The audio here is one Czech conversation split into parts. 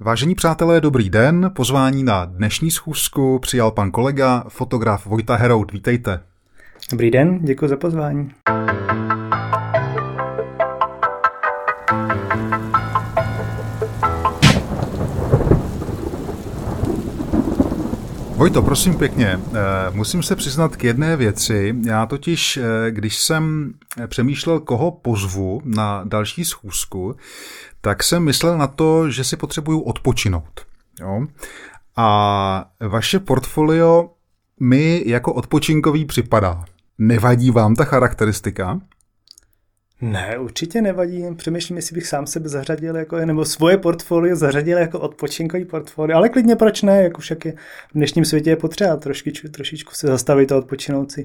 Vážení přátelé, dobrý den. Pozvání na dnešní schůzku přijal pan kolega, fotograf Vojta Herout. Vítejte. Dobrý den, děkuji za pozvání. Vojto, prosím pěkně, eh, musím se přiznat k jedné věci. Já totiž, eh, když jsem přemýšlel, koho pozvu na další schůzku, tak jsem myslel na to, že si potřebuju odpočinout. Jo? A vaše portfolio mi jako odpočinkový připadá. Nevadí vám ta charakteristika? Ne, určitě nevadí. Přemýšlím, jestli bych sám sebe zařadil, jako, nebo svoje portfolio zařadil jako odpočinkový portfolio. Ale klidně proč ne, jak už jak je v dnešním světě je potřeba trošičku, trošičku se zastavit a odpočinout si.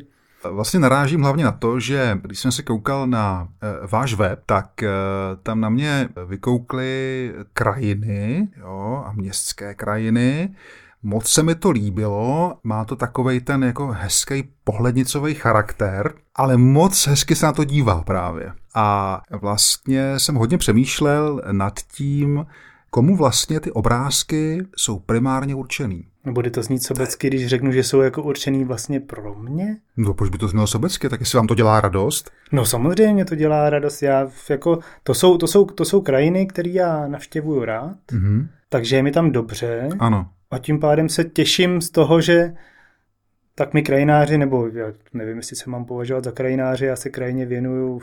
Vlastně narážím hlavně na to, že když jsem se koukal na e, váš web, tak e, tam na mě vykoukly krajiny jo, a městské krajiny. Moc se mi to líbilo, má to takovej ten jako hezký pohlednicový charakter, ale moc hezky se na to dívá právě. A vlastně jsem hodně přemýšlel nad tím, komu vlastně ty obrázky jsou primárně určený. Bude to znít sobecky, když řeknu, že jsou jako určený vlastně pro mě? No proč by to znělo sobecky, tak jestli vám to dělá radost? No samozřejmě to dělá radost. Já jako, to, jsou, to, jsou, to jsou krajiny, které já navštěvuju rád, mm-hmm. takže je mi tam dobře. Ano. A tím pádem se těším z toho, že tak mi krajináři, nebo já nevím, jestli se mám považovat za krajináři, já se krajině věnuju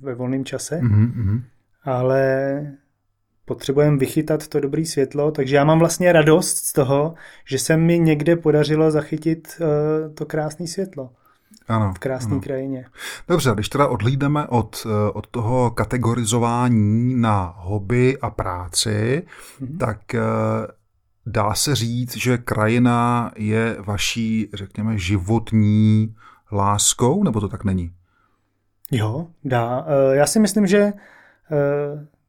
ve volném čase, mm-hmm. ale potřebujeme vychytat to dobré světlo, takže já mám vlastně radost z toho, že se mi někde podařilo zachytit uh, to krásné světlo. Ano, v krásné ano. krajině. Dobře, když teda odhlídeme od, eh, od toho kategorizování na hobby a práci, mm-hmm. tak uh, dá se říct, že krajina je vaší, řekněme, životní láskou, nebo to tak není? Jo, dá. Já si myslím, že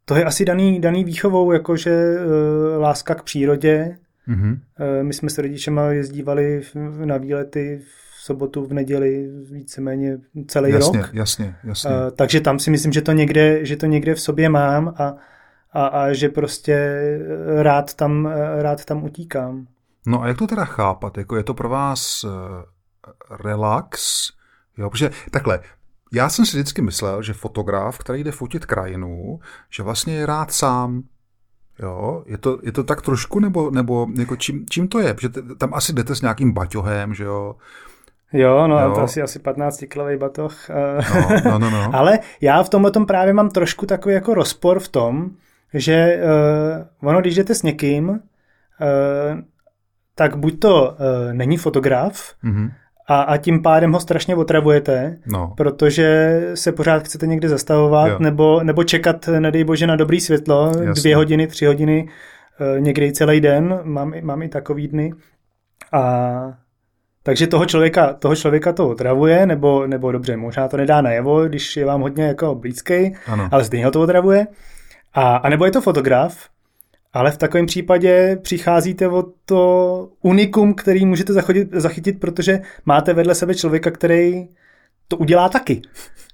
to je asi daný, daný výchovou, jakože uh, láska k přírodě. Mm-hmm. Uh, my jsme s rodičema jezdívali na výlety v sobotu, v neděli, víceméně celý jasně, rok. Jasně, jasně. Uh, takže tam si myslím, že to někde, že to někde v sobě mám a, a, a že prostě rád tam, rád tam utíkám. No a jak to teda chápat? Jako je to pro vás uh, relax? Jo, protože takhle, já jsem si vždycky myslel, že fotograf, který jde fotit krajinu, že vlastně je rád sám. Jo, je to, je to tak trošku, nebo, nebo jako čím, čím to je? Protože tam asi jdete s nějakým baťohem, že jo? Jo, no jo. to asi, asi 15 kilový batoh. No, no, no, no. Ale já v tomhle tom právě mám trošku takový jako rozpor v tom, že uh, ono, když jdete s někým, uh, tak buď to uh, není fotograf, mm-hmm a, a tím pádem ho strašně otravujete, no. protože se pořád chcete někde zastavovat nebo, nebo čekat, nedej bože, na dobrý světlo, Jasně. dvě hodiny, tři hodiny, eh, někdy i celý den, mám, mám i takový dny. A takže toho člověka, toho člověka to otravuje, nebo, nebo dobře, možná to nedá najevo, když je vám hodně jako blízký, ale stejně ho to otravuje. A, a nebo je to fotograf, ale v takovém případě přicházíte o to unikum, který můžete zachytit, zachytit, protože máte vedle sebe člověka, který to udělá taky.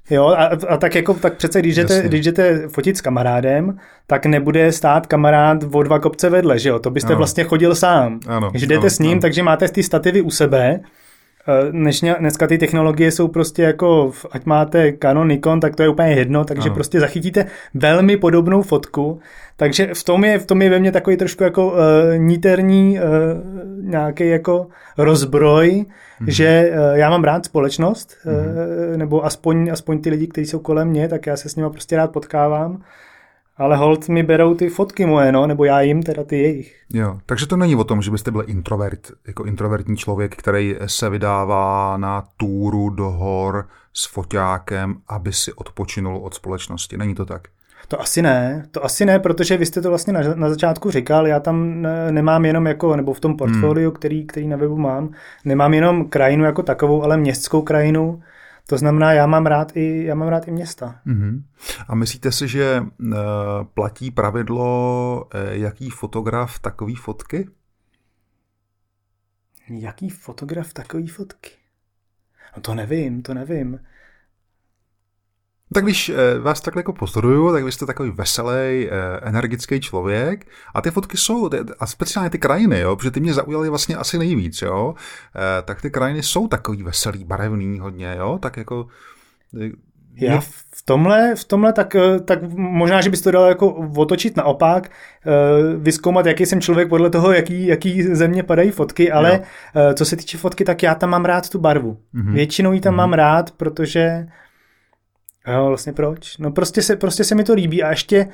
Jo, a, a tak jako, tak přece, když jdete, když jdete fotit s kamarádem, tak nebude stát kamarád o dva kopce vedle, že jo? To byste ano. vlastně chodil sám. Ano, když jdete ano, s ním, ano. takže máte ty stativy u sebe, Dnešně, dneska ty technologie jsou prostě jako, ať máte Canon, Nikon, tak to je úplně jedno, takže ano. prostě zachytíte velmi podobnou fotku, takže v tom je, v tom je ve mně takový trošku jako uh, níterní uh, nějaký jako rozbroj, mm-hmm. že uh, já mám rád společnost, mm-hmm. uh, nebo aspoň, aspoň ty lidi, kteří jsou kolem mě, tak já se s nimi prostě rád potkávám ale hold mi berou ty fotky moje, no, nebo já jim teda ty jejich. Jo, takže to není o tom, že byste byl introvert, jako introvertní člověk, který se vydává na túru do hor s foťákem, aby si odpočinul od společnosti. Není to tak? To asi ne, to asi ne, protože vy jste to vlastně na, na začátku říkal, já tam nemám jenom jako, nebo v tom portfoliu, hmm. který, který na webu mám, nemám jenom krajinu jako takovou, ale městskou krajinu, to znamená, já mám rád i, já mám rád i města. Mm-hmm. A myslíte si, že uh, platí pravidlo, uh, jaký fotograf takový fotky? Jaký fotograf takový fotky? No to nevím, to nevím. Tak když eh, vás takhle jako pozoruju, tak vy jste takový veselý, energický člověk a ty fotky jsou, a speciálně ty krajiny, jo, protože ty mě zaujaly vlastně asi nejvíc, jo, tak ty krajiny jsou takový veselý, barevný hodně, jo, tak jako já v tomhle, v tomhle tak, eh, tak možná, že bys to dal jako otočit naopak, eh, vyskoumat, jaký jsem člověk podle toho, jaký, jaký země padají fotky, ale jo. Eh, co se týče fotky, tak já tam mám rád tu barvu. Mm-hmm. Většinou ji tam mm-hmm. mám rád, protože jo, vlastně proč? No prostě se, prostě se mi to líbí a ještě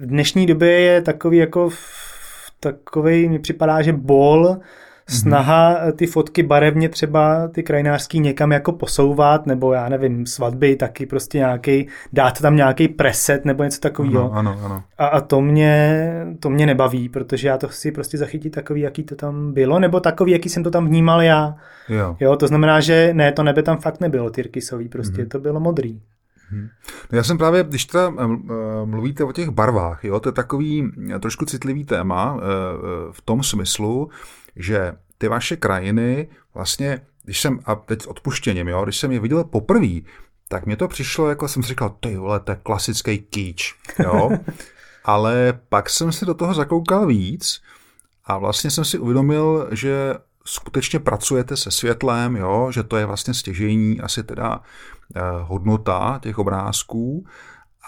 v dnešní době je takový jako takový, mi připadá, že bol snaha mm-hmm. ty fotky barevně třeba ty krajinářský někam jako posouvat, nebo já nevím, svatby taky prostě nějaký, dát tam nějaký preset nebo něco takového. Ano, ano, ano. A, a to, mě, to mě nebaví, protože já to chci prostě zachytit takový, jaký to tam bylo, nebo takový, jaký jsem to tam vnímal já. Jo. jo to znamená, že ne, to nebe tam fakt nebylo tyrkysový, prostě mm-hmm. to bylo modrý. Mhm. No já jsem právě, když teda eh, eh, mluvíte o těch barvách, jo, to je takový trošku citlivý téma eh, v tom smyslu, že ty vaše krajiny vlastně, když jsem, a teď odpuštěním, jo, když jsem je viděl poprvé, tak mě to přišlo, jako jsem si říkal, ty vole, to je klasický kýč, jo. Ale pak jsem si do toho zakoukal víc a vlastně jsem si uvědomil, že skutečně pracujete se světlem, jo, že to je vlastně stěžení asi teda eh, hodnota těch obrázků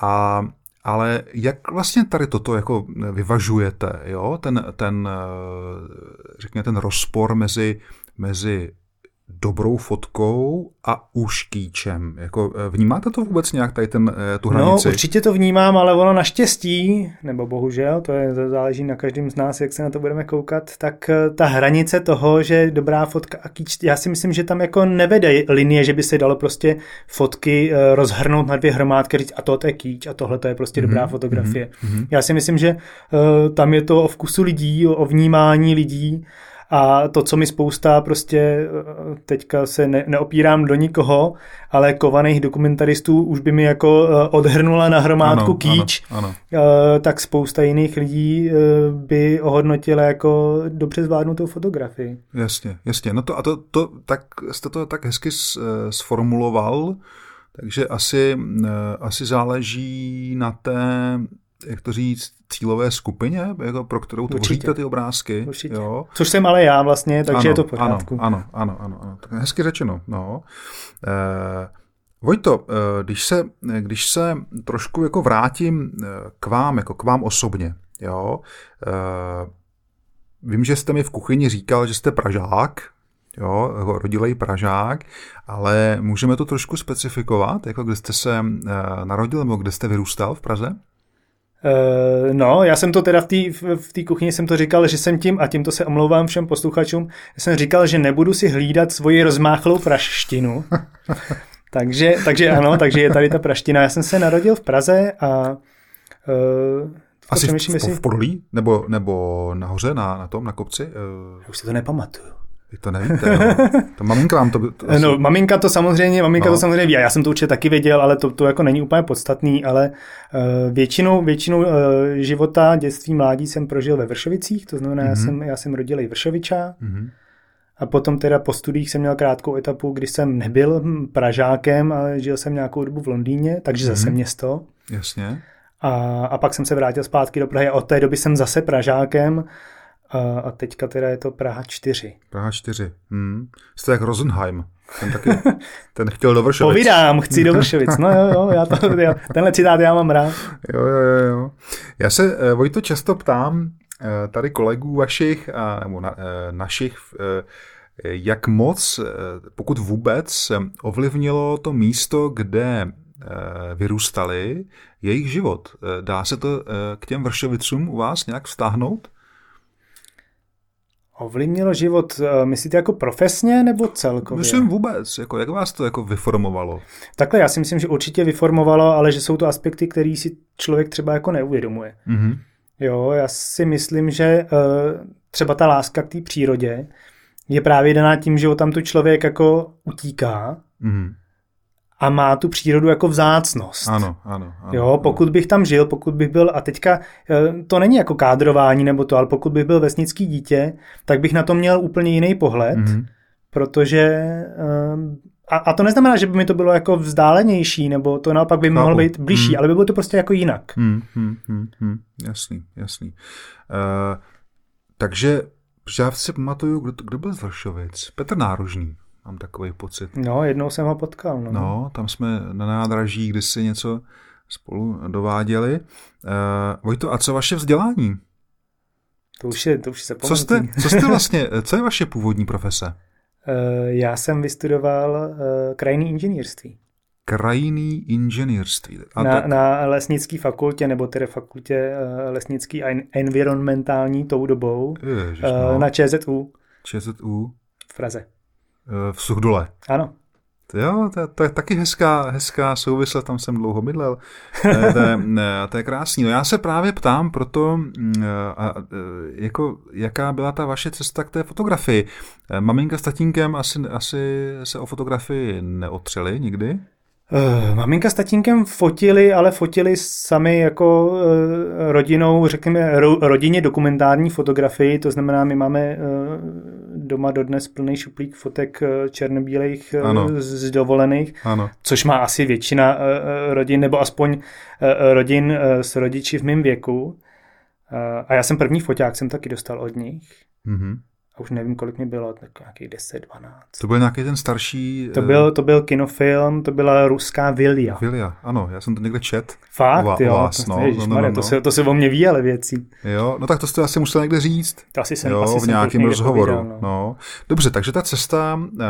a ale jak vlastně tady toto jako vyvažujete, jo? Ten, ten, eh, řekněme, ten rozpor mezi, mezi dobrou fotkou a už kýčem. Jako, eh, vnímáte to vůbec nějak tady ten, eh, tu hranici? No, určitě to vnímám, ale ono naštěstí, nebo bohužel, to je, to záleží na každém z nás, jak se na to budeme koukat, tak eh, ta hranice toho, že dobrá fotka a kýč, já si myslím, že tam jako nevede linie, že by se dalo prostě fotky rozhrnout na dvě hromádky, říct a to je kýč a tohle to je prostě mm-hmm, dobrá fotografie. Mm-hmm. Já si myslím, že tam je to o vkusu lidí, o vnímání lidí a to, co mi spousta prostě, eh, teďka se ne, neopírám do nikoho, ale kovaných dokumentaristů už by mi jako eh, odhrnula na hromádku ano, kýč, ano, ano. Eh, tak spousta jiných lidí by ohodnotila jako dobře zvládnutou fotografii. Jasně, jasně. No to a to, to tak jste to tak hezky sformuloval, takže asi, asi záleží na té jak to říct, cílové skupině, jako pro kterou tvoříte ty obrázky. Určitě. Jo? Což jsem ale já vlastně, takže ano, je to v pořádku. Ano, ano, ano, ano. Tak hezky řečeno. No. Eh, Vojto, eh, když se, když se trošku jako vrátím eh, k vám, jako k vám osobně, jo, eh, vím, že jste mi v kuchyni říkal, že jste Pražák, jo, rodilej Pražák, ale můžeme to trošku specifikovat, jako kde jste se narodil nebo kde jste vyrůstal v Praze? Uh, no, já jsem to teda v té v tý kuchyni jsem to říkal, že jsem tím, a tímto se omlouvám všem posluchačům, jsem říkal, že nebudu si hlídat svoji rozmáchlou praštinu. takže, takže ano, takže je tady ta praština. Já jsem se narodil v Praze a uh, asi v, v, v Podolí? Nebo, nebo nahoře, na, na tom, na kopci? Uh... Já už si to nepamatuju. Vy to nevíte, no. to maminka vám to... to asi... No, maminka to samozřejmě, maminka no. to samozřejmě ví, a já jsem to určitě taky věděl, ale to, to jako není úplně podstatný, ale uh, většinou, většinou uh, života, dětství, mládí jsem prožil ve Vršovicích, to znamená, mm-hmm. já mhm. jsem, já jsem rodilej Vršoviča, mm-hmm. A potom teda po studiích jsem měl krátkou etapu, kdy jsem nebyl Pražákem, ale žil jsem nějakou dobu v Londýně, takže mm-hmm. zase město. Jasně. A, a pak jsem se vrátil zpátky do Prahy a od té doby jsem zase Pražákem a, a teďka teda je to Praha 4. Praha 4. Hmm. Jste jak Rosenheim. Ten taky, ten chtěl do Vršovic. Povídám, chci do Vršovic. No jo, jo, já to, já, tenhle citát já mám rád. Jo, jo, jo, jo. Já se, eh, Vojto, často ptám eh, tady kolegů vašich, nebo na, eh, našich, jak moc, pokud vůbec, ovlivnilo to místo, kde vyrůstali, jejich život. Dá se to k těm Vršovicům u vás nějak vztáhnout? Ovlivnilo život, eh, myslíte jako profesně nebo celkově? Myslím vůbec, jako jak vás to jako vyformovalo? Takhle já si myslím, že určitě vyformovalo, ale že jsou to aspekty, které si člověk třeba jako neuvědomuje. Mm-hmm. Jo, já si myslím, že uh, třeba ta láska k té přírodě je právě daná tím, že o tam tu člověk jako utíká. Mm-hmm a má tu přírodu jako vzácnost. Ano, ano. ano jo, pokud ano. bych tam žil, pokud bych byl, a teďka eh, to není jako kádrování nebo to, ale pokud bych byl vesnický dítě, tak bych na to měl úplně jiný pohled, mm-hmm. protože eh, a, a to neznamená, že by mi to bylo jako vzdálenější, nebo to naopak by mohlo být blížší, hmm. ale by bylo to prostě jako jinak. Hmm, hmm, hmm, hmm. Jasný, jasný. Uh, takže já si pamatuju, kdo, kdo byl z Vršovic? Petr Nárožný, mám takový pocit. No, jednou jsem ho potkal. No, no tam jsme na nádraží kdysi něco spolu dováděli. Uh, Vojto, a co vaše vzdělání? To už je, to už se co jste, co jste vlastně, co je vaše původní profese? Uh, já jsem vystudoval uh, krajinný inženýrství. Krajinný inženýrství. A na, tak... na lesnické fakultě, nebo tedy fakultě uh, lesnický a environmentální tou dobou. Ježiš, no. na ČZU. ČZU. V Praze. Uh, v Suchdole. Ano. Jo, to, to je taky hezká, hezká souvislost, tam jsem dlouho bydlel. To je, to, je, krásný. No já se právě ptám proto, mm, a, a, jako, jaká byla ta vaše cesta k té fotografii. Maminka s tatínkem asi, asi se o fotografii neotřeli nikdy? Maminka s tatínkem fotili, ale fotili sami jako rodinou, řekněme, ro, rodině dokumentární fotografii, to znamená, my máme doma dodnes plný šuplík fotek černobílých z, z dovolených, ano. což má asi většina rodin, nebo aspoň rodin s rodiči v mém věku. A já jsem první foťák, jsem taky dostal od nich. Mm-hmm a už nevím, kolik mi bylo, tak nějaký 10, 12. To byl nějaký ten starší... To byl, to byl kinofilm, to byla ruská Vilja. Vilja, ano, já jsem to někde čet. Fakt, jo, vás, to, no, no, no, no, to, se, to se o mě ví, ale věcí. Jo, no tak to jste asi musel někde říct. To asi jsem, jo, asi v nějakém rozhovoru. Povídal, no. no. Dobře, takže ta cesta, uh,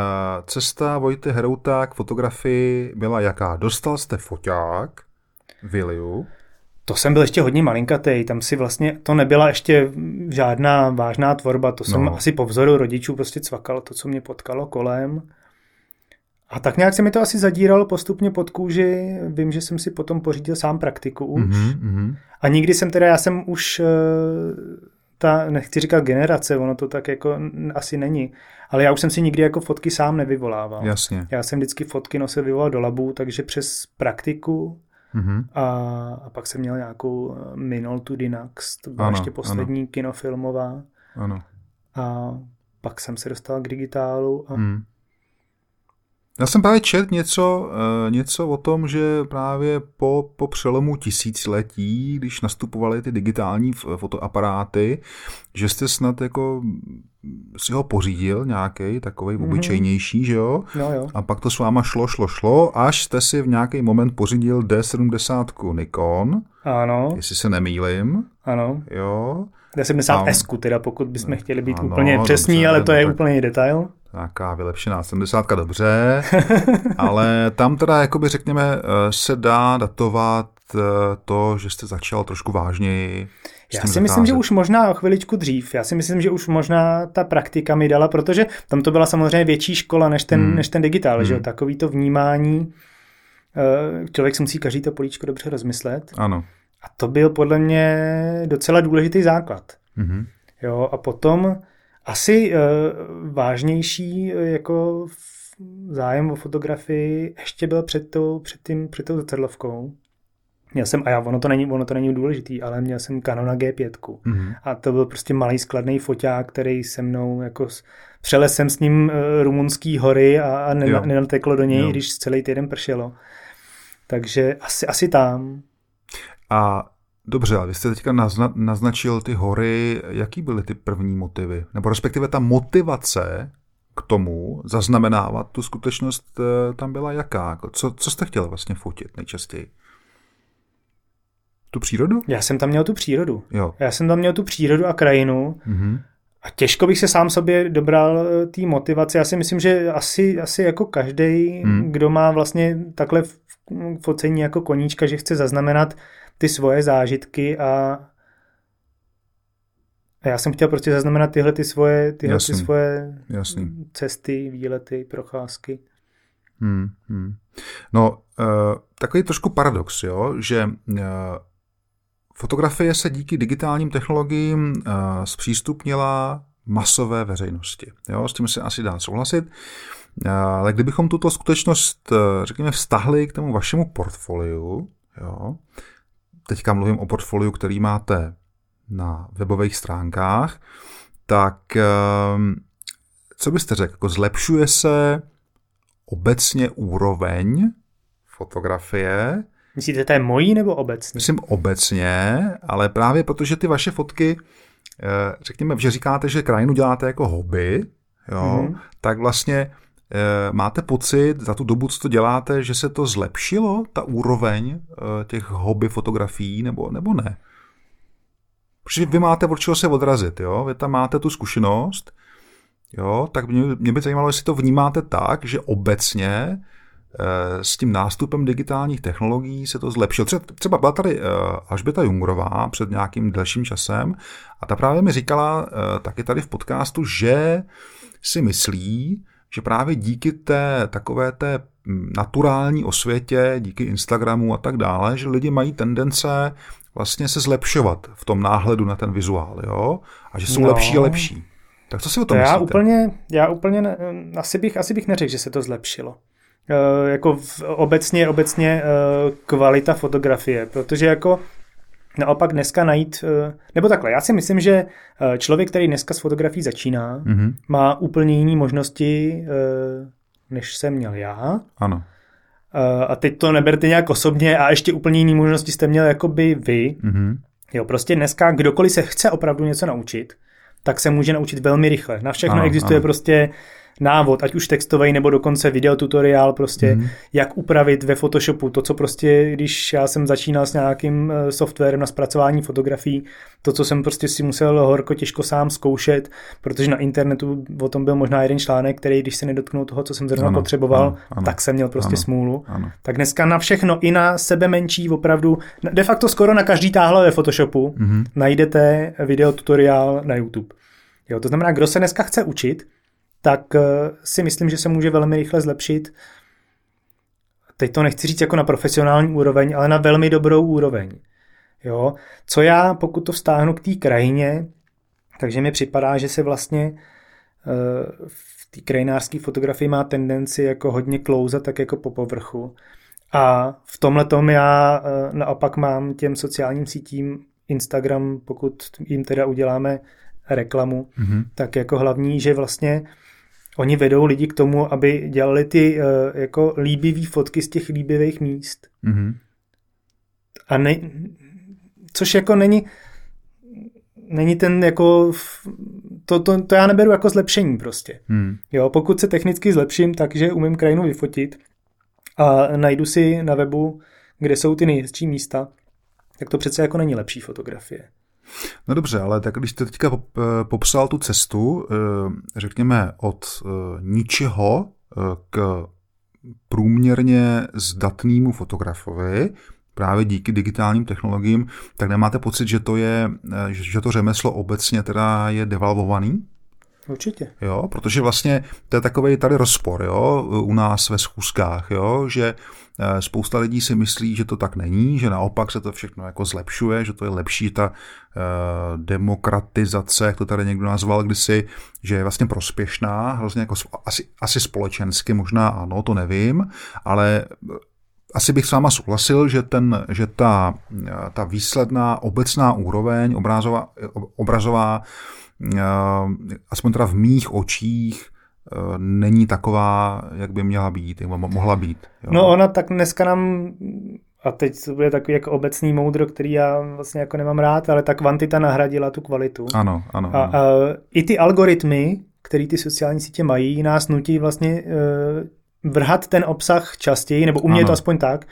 cesta Vojty Herouta k fotografii byla jaká? Dostal jste foťák, Viliu, to jsem byl ještě hodně malinkatý, tam si vlastně, to nebyla ještě žádná vážná tvorba, to jsem no. asi po vzoru rodičů prostě cvakal to, co mě potkalo kolem. A tak nějak se mi to asi zadíralo postupně pod kůži, vím, že jsem si potom pořídil sám praktiku už. Mm-hmm. A nikdy jsem teda, já jsem už eh, ta, nechci říkat generace, ono to tak jako asi není, ale já už jsem si nikdy jako fotky sám nevyvolával. Jasně. Já jsem vždycky fotky nosil vyvolal do labu, takže přes praktiku Mm-hmm. A, a pak jsem měl nějakou eh, Minol to Dinax, to byla ano, ještě poslední ano. kinofilmová. Ano. A pak jsem se dostal k digitálu. A... Mm. Já jsem právě čet něco, uh, něco o tom, že právě po, po přelomu tisíciletí, když nastupovaly ty digitální fotoaparáty, že jste snad jako si ho pořídil nějaký takový mm-hmm. obyčejnější, že jo? jo, jo? A pak to s váma šlo, šlo, šlo, až jste si v nějaký moment pořídil D70 Nikon. Ano. Jestli se nemýlim. Ano. Jo. D70 S, teda pokud bychom chtěli být ano, úplně přesní, dobře, ale to je úplně detail. Nějaká vylepšená 70 dobře, ale tam teda, jakoby řekněme, eh, se dá datovat eh, to, že jste začal trošku vážněji já si myslím, že už možná o chviličku dřív. Já si myslím, že už možná ta praktika mi dala, protože tam to byla samozřejmě větší škola než ten, hmm. než ten digitál, hmm. že jo? Takový to vnímání. Eh, člověk si musí každý to políčko dobře rozmyslet. Ano. A to byl podle mě docela důležitý základ. Hmm. Jo, a potom asi uh, vážnější uh, jako zájem o fotografii ještě byl před tou, před tím, před tou zrcadlovkou. Měl jsem, a já, ono to není, ono to není důležitý, ale měl jsem Canon G5. Mm-hmm. A to byl prostě malý skladný foťák, který se mnou jako přelez jsem s ním uh, rumunský hory a, a nenateklo do něj, jo. když celý týden pršelo. Takže asi, asi tam. A dobře, ale vy jste teďka nazna, naznačil ty hory, jaký byly ty první motivy? Nebo respektive ta motivace k tomu zaznamenávat tu skutečnost eh, tam byla jaká? Co, co jste chtěl vlastně fotit nejčastěji? Tu přírodu? Já jsem tam měl tu přírodu. Jo. Já jsem tam měl tu přírodu a krajinu. Mm-hmm. A těžko bych se sám sobě dobral eh, té motivace. Já si myslím, že asi, asi jako každý, mm. kdo má vlastně takhle focení jako koníčka, že chce zaznamenat ty svoje zážitky a a já jsem chtěl prostě zaznamenat tyhle ty svoje, tyhle Jasný. ty svoje Jasný. cesty, výlety, procházky. Hmm, hmm. No, uh, takový trošku paradox, jo, že uh, Fotografie se díky digitálním technologiím uh, zpřístupnila masové veřejnosti. Jo, s tím se asi dá souhlasit. Uh, ale kdybychom tuto skutečnost, uh, řekněme, vztahli k tomu vašemu portfoliu, jo, teďka mluvím o portfoliu, který máte na webových stránkách, tak co byste řekl? Jako zlepšuje se obecně úroveň fotografie. Myslíte, to je mojí nebo obecně? Myslím obecně, ale právě protože ty vaše fotky, eh, řekněme, že říkáte, že krajinu děláte jako hobby, jo, mm-hmm. tak vlastně máte pocit za tu dobu, co to děláte, že se to zlepšilo, ta úroveň eh, těch hobby fotografií, nebo, nebo ne? Protože vy máte od čeho se odrazit, jo? Vy tam máte tu zkušenost, jo? Tak mě, mě by zajímalo, jestli to vnímáte tak, že obecně eh, s tím nástupem digitálních technologií se to zlepšilo. Třeba byla tady eh, Alžběta Jungrová před nějakým delším časem a ta právě mi říkala eh, taky tady v podcastu, že si myslí, že právě díky té takové té hm, naturální osvětě, díky Instagramu a tak dále, že lidi mají tendence vlastně se zlepšovat v tom náhledu na ten vizuál, jo? A že jsou no. lepší a lepší. Tak co si o tom myslíte? Já úplně, já úplně ne, asi, bych, asi bych neřekl, že se to zlepšilo. E, jako v, obecně, obecně e, kvalita fotografie, protože jako naopak dneska najít, e, nebo takhle, já si myslím, že člověk, který dneska s fotografií začíná, mm-hmm. má úplně jiné možnosti, e, než jsem měl já. Ano. A teď to neberte nějak osobně a ještě úplně jiný možnosti jste měl jako by vy. Mm-hmm. Jo, prostě dneska kdokoliv se chce opravdu něco naučit, tak se může naučit velmi rychle. Na všechno ano, existuje ano. prostě návod, ať už textový nebo dokonce videotutoriál prostě, mm. jak upravit ve Photoshopu to, co prostě, když já jsem začínal s nějakým eh, softwarem na zpracování fotografií, to, co jsem prostě si musel horko těžko sám zkoušet, protože na internetu o tom byl možná jeden článek, který, když se nedotknul toho, co jsem zrovna ano, potřeboval, ano, ano, tak jsem měl prostě ano, smůlu. Ano. Tak dneska na všechno, i na sebe menší, opravdu, de facto skoro na každý táhle ve Photoshopu mm. najdete videotutoriál na YouTube. Jo, to znamená, kdo se dneska chce učit, tak eh, si myslím, že se může velmi rychle zlepšit. Teď to nechci říct jako na profesionální úroveň, ale na velmi dobrou úroveň. Jo? Co já, pokud to vztáhnu k té krajině, takže mi připadá, že se vlastně eh, v té krajinářské fotografii má tendenci jako hodně klouzat tak jako po povrchu. A v tomhle tom já eh, naopak mám těm sociálním sítím Instagram, pokud jim teda uděláme reklamu, mm-hmm. tak jako hlavní, že vlastně oni vedou lidi k tomu, aby dělali ty uh, jako líbivý fotky z těch líbivých míst. Mm-hmm. A ne, což jako není není ten jako to, to, to já neberu jako zlepšení prostě. Hmm. Jo, pokud se technicky zlepším, takže umím krajinu vyfotit a najdu si na webu, kde jsou ty nejhezčí místa, tak to přece jako není lepší fotografie. No dobře, ale tak když jste teďka eh, popsal tu cestu, eh, řekněme od eh, ničeho k průměrně zdatnému fotografovi, právě díky digitálním technologiím, tak nemáte pocit, že to je, že to řemeslo obecně teda je devalvovaný? Určitě. Jo, protože vlastně to je takový tady rozpor, jo, u nás ve schůzkách, jo, že eh, spousta lidí si myslí, že to tak není, že naopak se to všechno jako zlepšuje, že to je lepší ta uh, demokratizace, jak to tady někdo nazval kdysi, že je vlastně prospěšná, hrozně jako asi, asi společensky, možná ano, to nevím, ale asi bych s váma souhlasil, že, ten, že ta, ta výsledná obecná úroveň obrazová, obrazová Eh, aspoň teda v mých očích, eh, není taková, jak by měla být, jak by mohla být. Jo. No ona tak dneska nám, a teď to bude takový jako obecný moudro, který já vlastně jako nemám rád, ale ta kvantita nahradila tu kvalitu. Ano, ano. A, ano. a i ty algoritmy, který ty sociální sítě mají, nás nutí vlastně uh, vrhat ten obsah častěji, nebo umět to aspoň tak,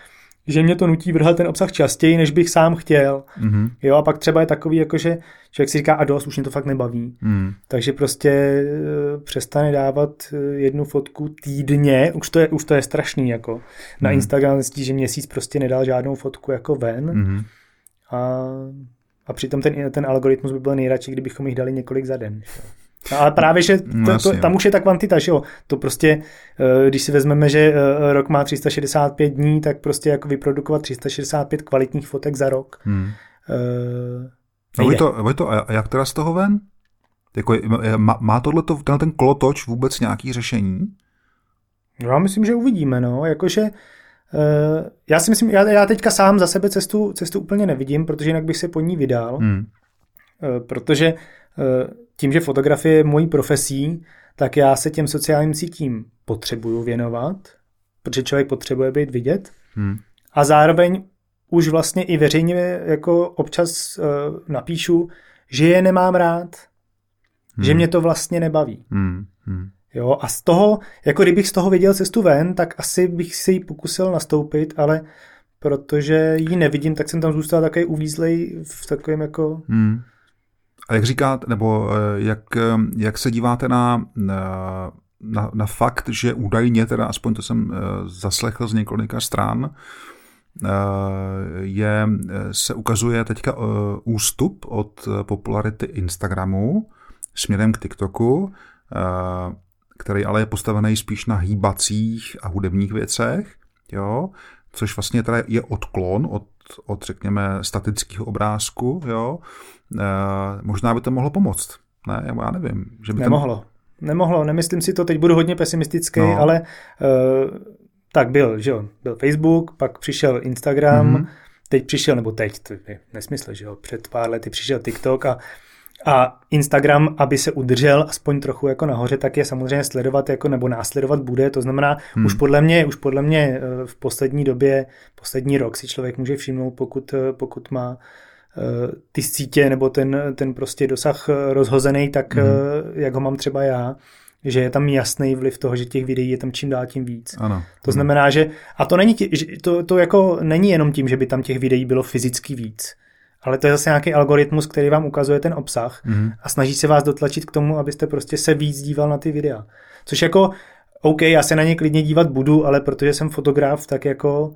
že mě to nutí vrhat ten obsah častěji, než bych sám chtěl. Mm-hmm. Jo, a pak třeba je takový, jako že člověk si říká, a dost, už mě to fakt nebaví. Mm. Takže prostě e, přestane dávat e, jednu fotku týdně, už to je, už to je strašný, jako. Na mm. Instagram zjistí, že měsíc prostě nedal žádnou fotku jako ven. Mm. A, a přitom ten, ten algoritmus by byl nejradši, kdybychom jich dali několik za den. Že? No, ale právě, že to, to, tam už je ta kvantita, že jo. To prostě, eh, když si vezmeme, že eh, rok má 365 dní, tak prostě jako vyprodukovat 365 kvalitních fotek za rok. Hmm. Uh, no, to, to, a jak teda z toho ven? Jako, má, má tohleto, ten, ten kolotoč vůbec nějaký řešení? No, já myslím, že uvidíme, no. Jakože uh, já si myslím, já, já teďka sám za sebe cestu, cestu úplně nevidím, protože jinak bych se po ní vydal. Hmm. Uh, protože tím, že fotografie je mojí profesí, tak já se těm sociálním sítím potřebuju věnovat, protože člověk potřebuje být vidět. Hmm. A zároveň už vlastně i veřejně jako občas uh, napíšu, že je nemám rád, hmm. že mě to vlastně nebaví. Hmm. Hmm. Jo, a z toho, jako kdybych z toho viděl cestu ven, tak asi bych si ji pokusil nastoupit, ale protože ji nevidím, tak jsem tam zůstal takový uvízlej v takovém jako... Hmm. A jak říkáte, nebo eh, jak, eh, jak se díváte na, na, na fakt, že údajně, teda aspoň to jsem zaslechl z několika stran, je, se ukazuje teďka ústup od popularity Instagramu směrem k TikToku, který ale je postavený spíš na hýbacích a hudebních věcech, jo, což vlastně teda je odklon od, od řekněme, statického obrázku, jo. E, možná by to mohlo pomoct, ne, já nevím. Že by Nemohlo. Ten... Nemohlo, nemyslím si to, teď budu hodně pesimistický, no. ale uh, tak byl, že jo, byl Facebook, pak přišel Instagram, mm-hmm. teď přišel, nebo teď, to je nesmysl, že jo, před pár lety přišel TikTok a a Instagram, aby se udržel aspoň trochu jako nahoře, tak je samozřejmě sledovat jako nebo následovat bude. To znamená, hmm. už podle mě, už podle mě eh, v poslední době, poslední rok si člověk může všimnout, pokud, eh, pokud má eh, ty sítě nebo ten, ten prostě dosah rozhozený, tak hmm. jak ho mám třeba já, že je tam jasný vliv toho, že těch videí je tam čím dál tím víc. Ano. To znamená, že a to není, to, to jako není jenom tím, že by tam těch videí bylo fyzicky víc ale to je zase nějaký algoritmus, který vám ukazuje ten obsah mm. a snaží se vás dotlačit k tomu, abyste prostě se víc díval na ty videa. Což jako, OK, já se na ně klidně dívat budu, ale protože jsem fotograf, tak jako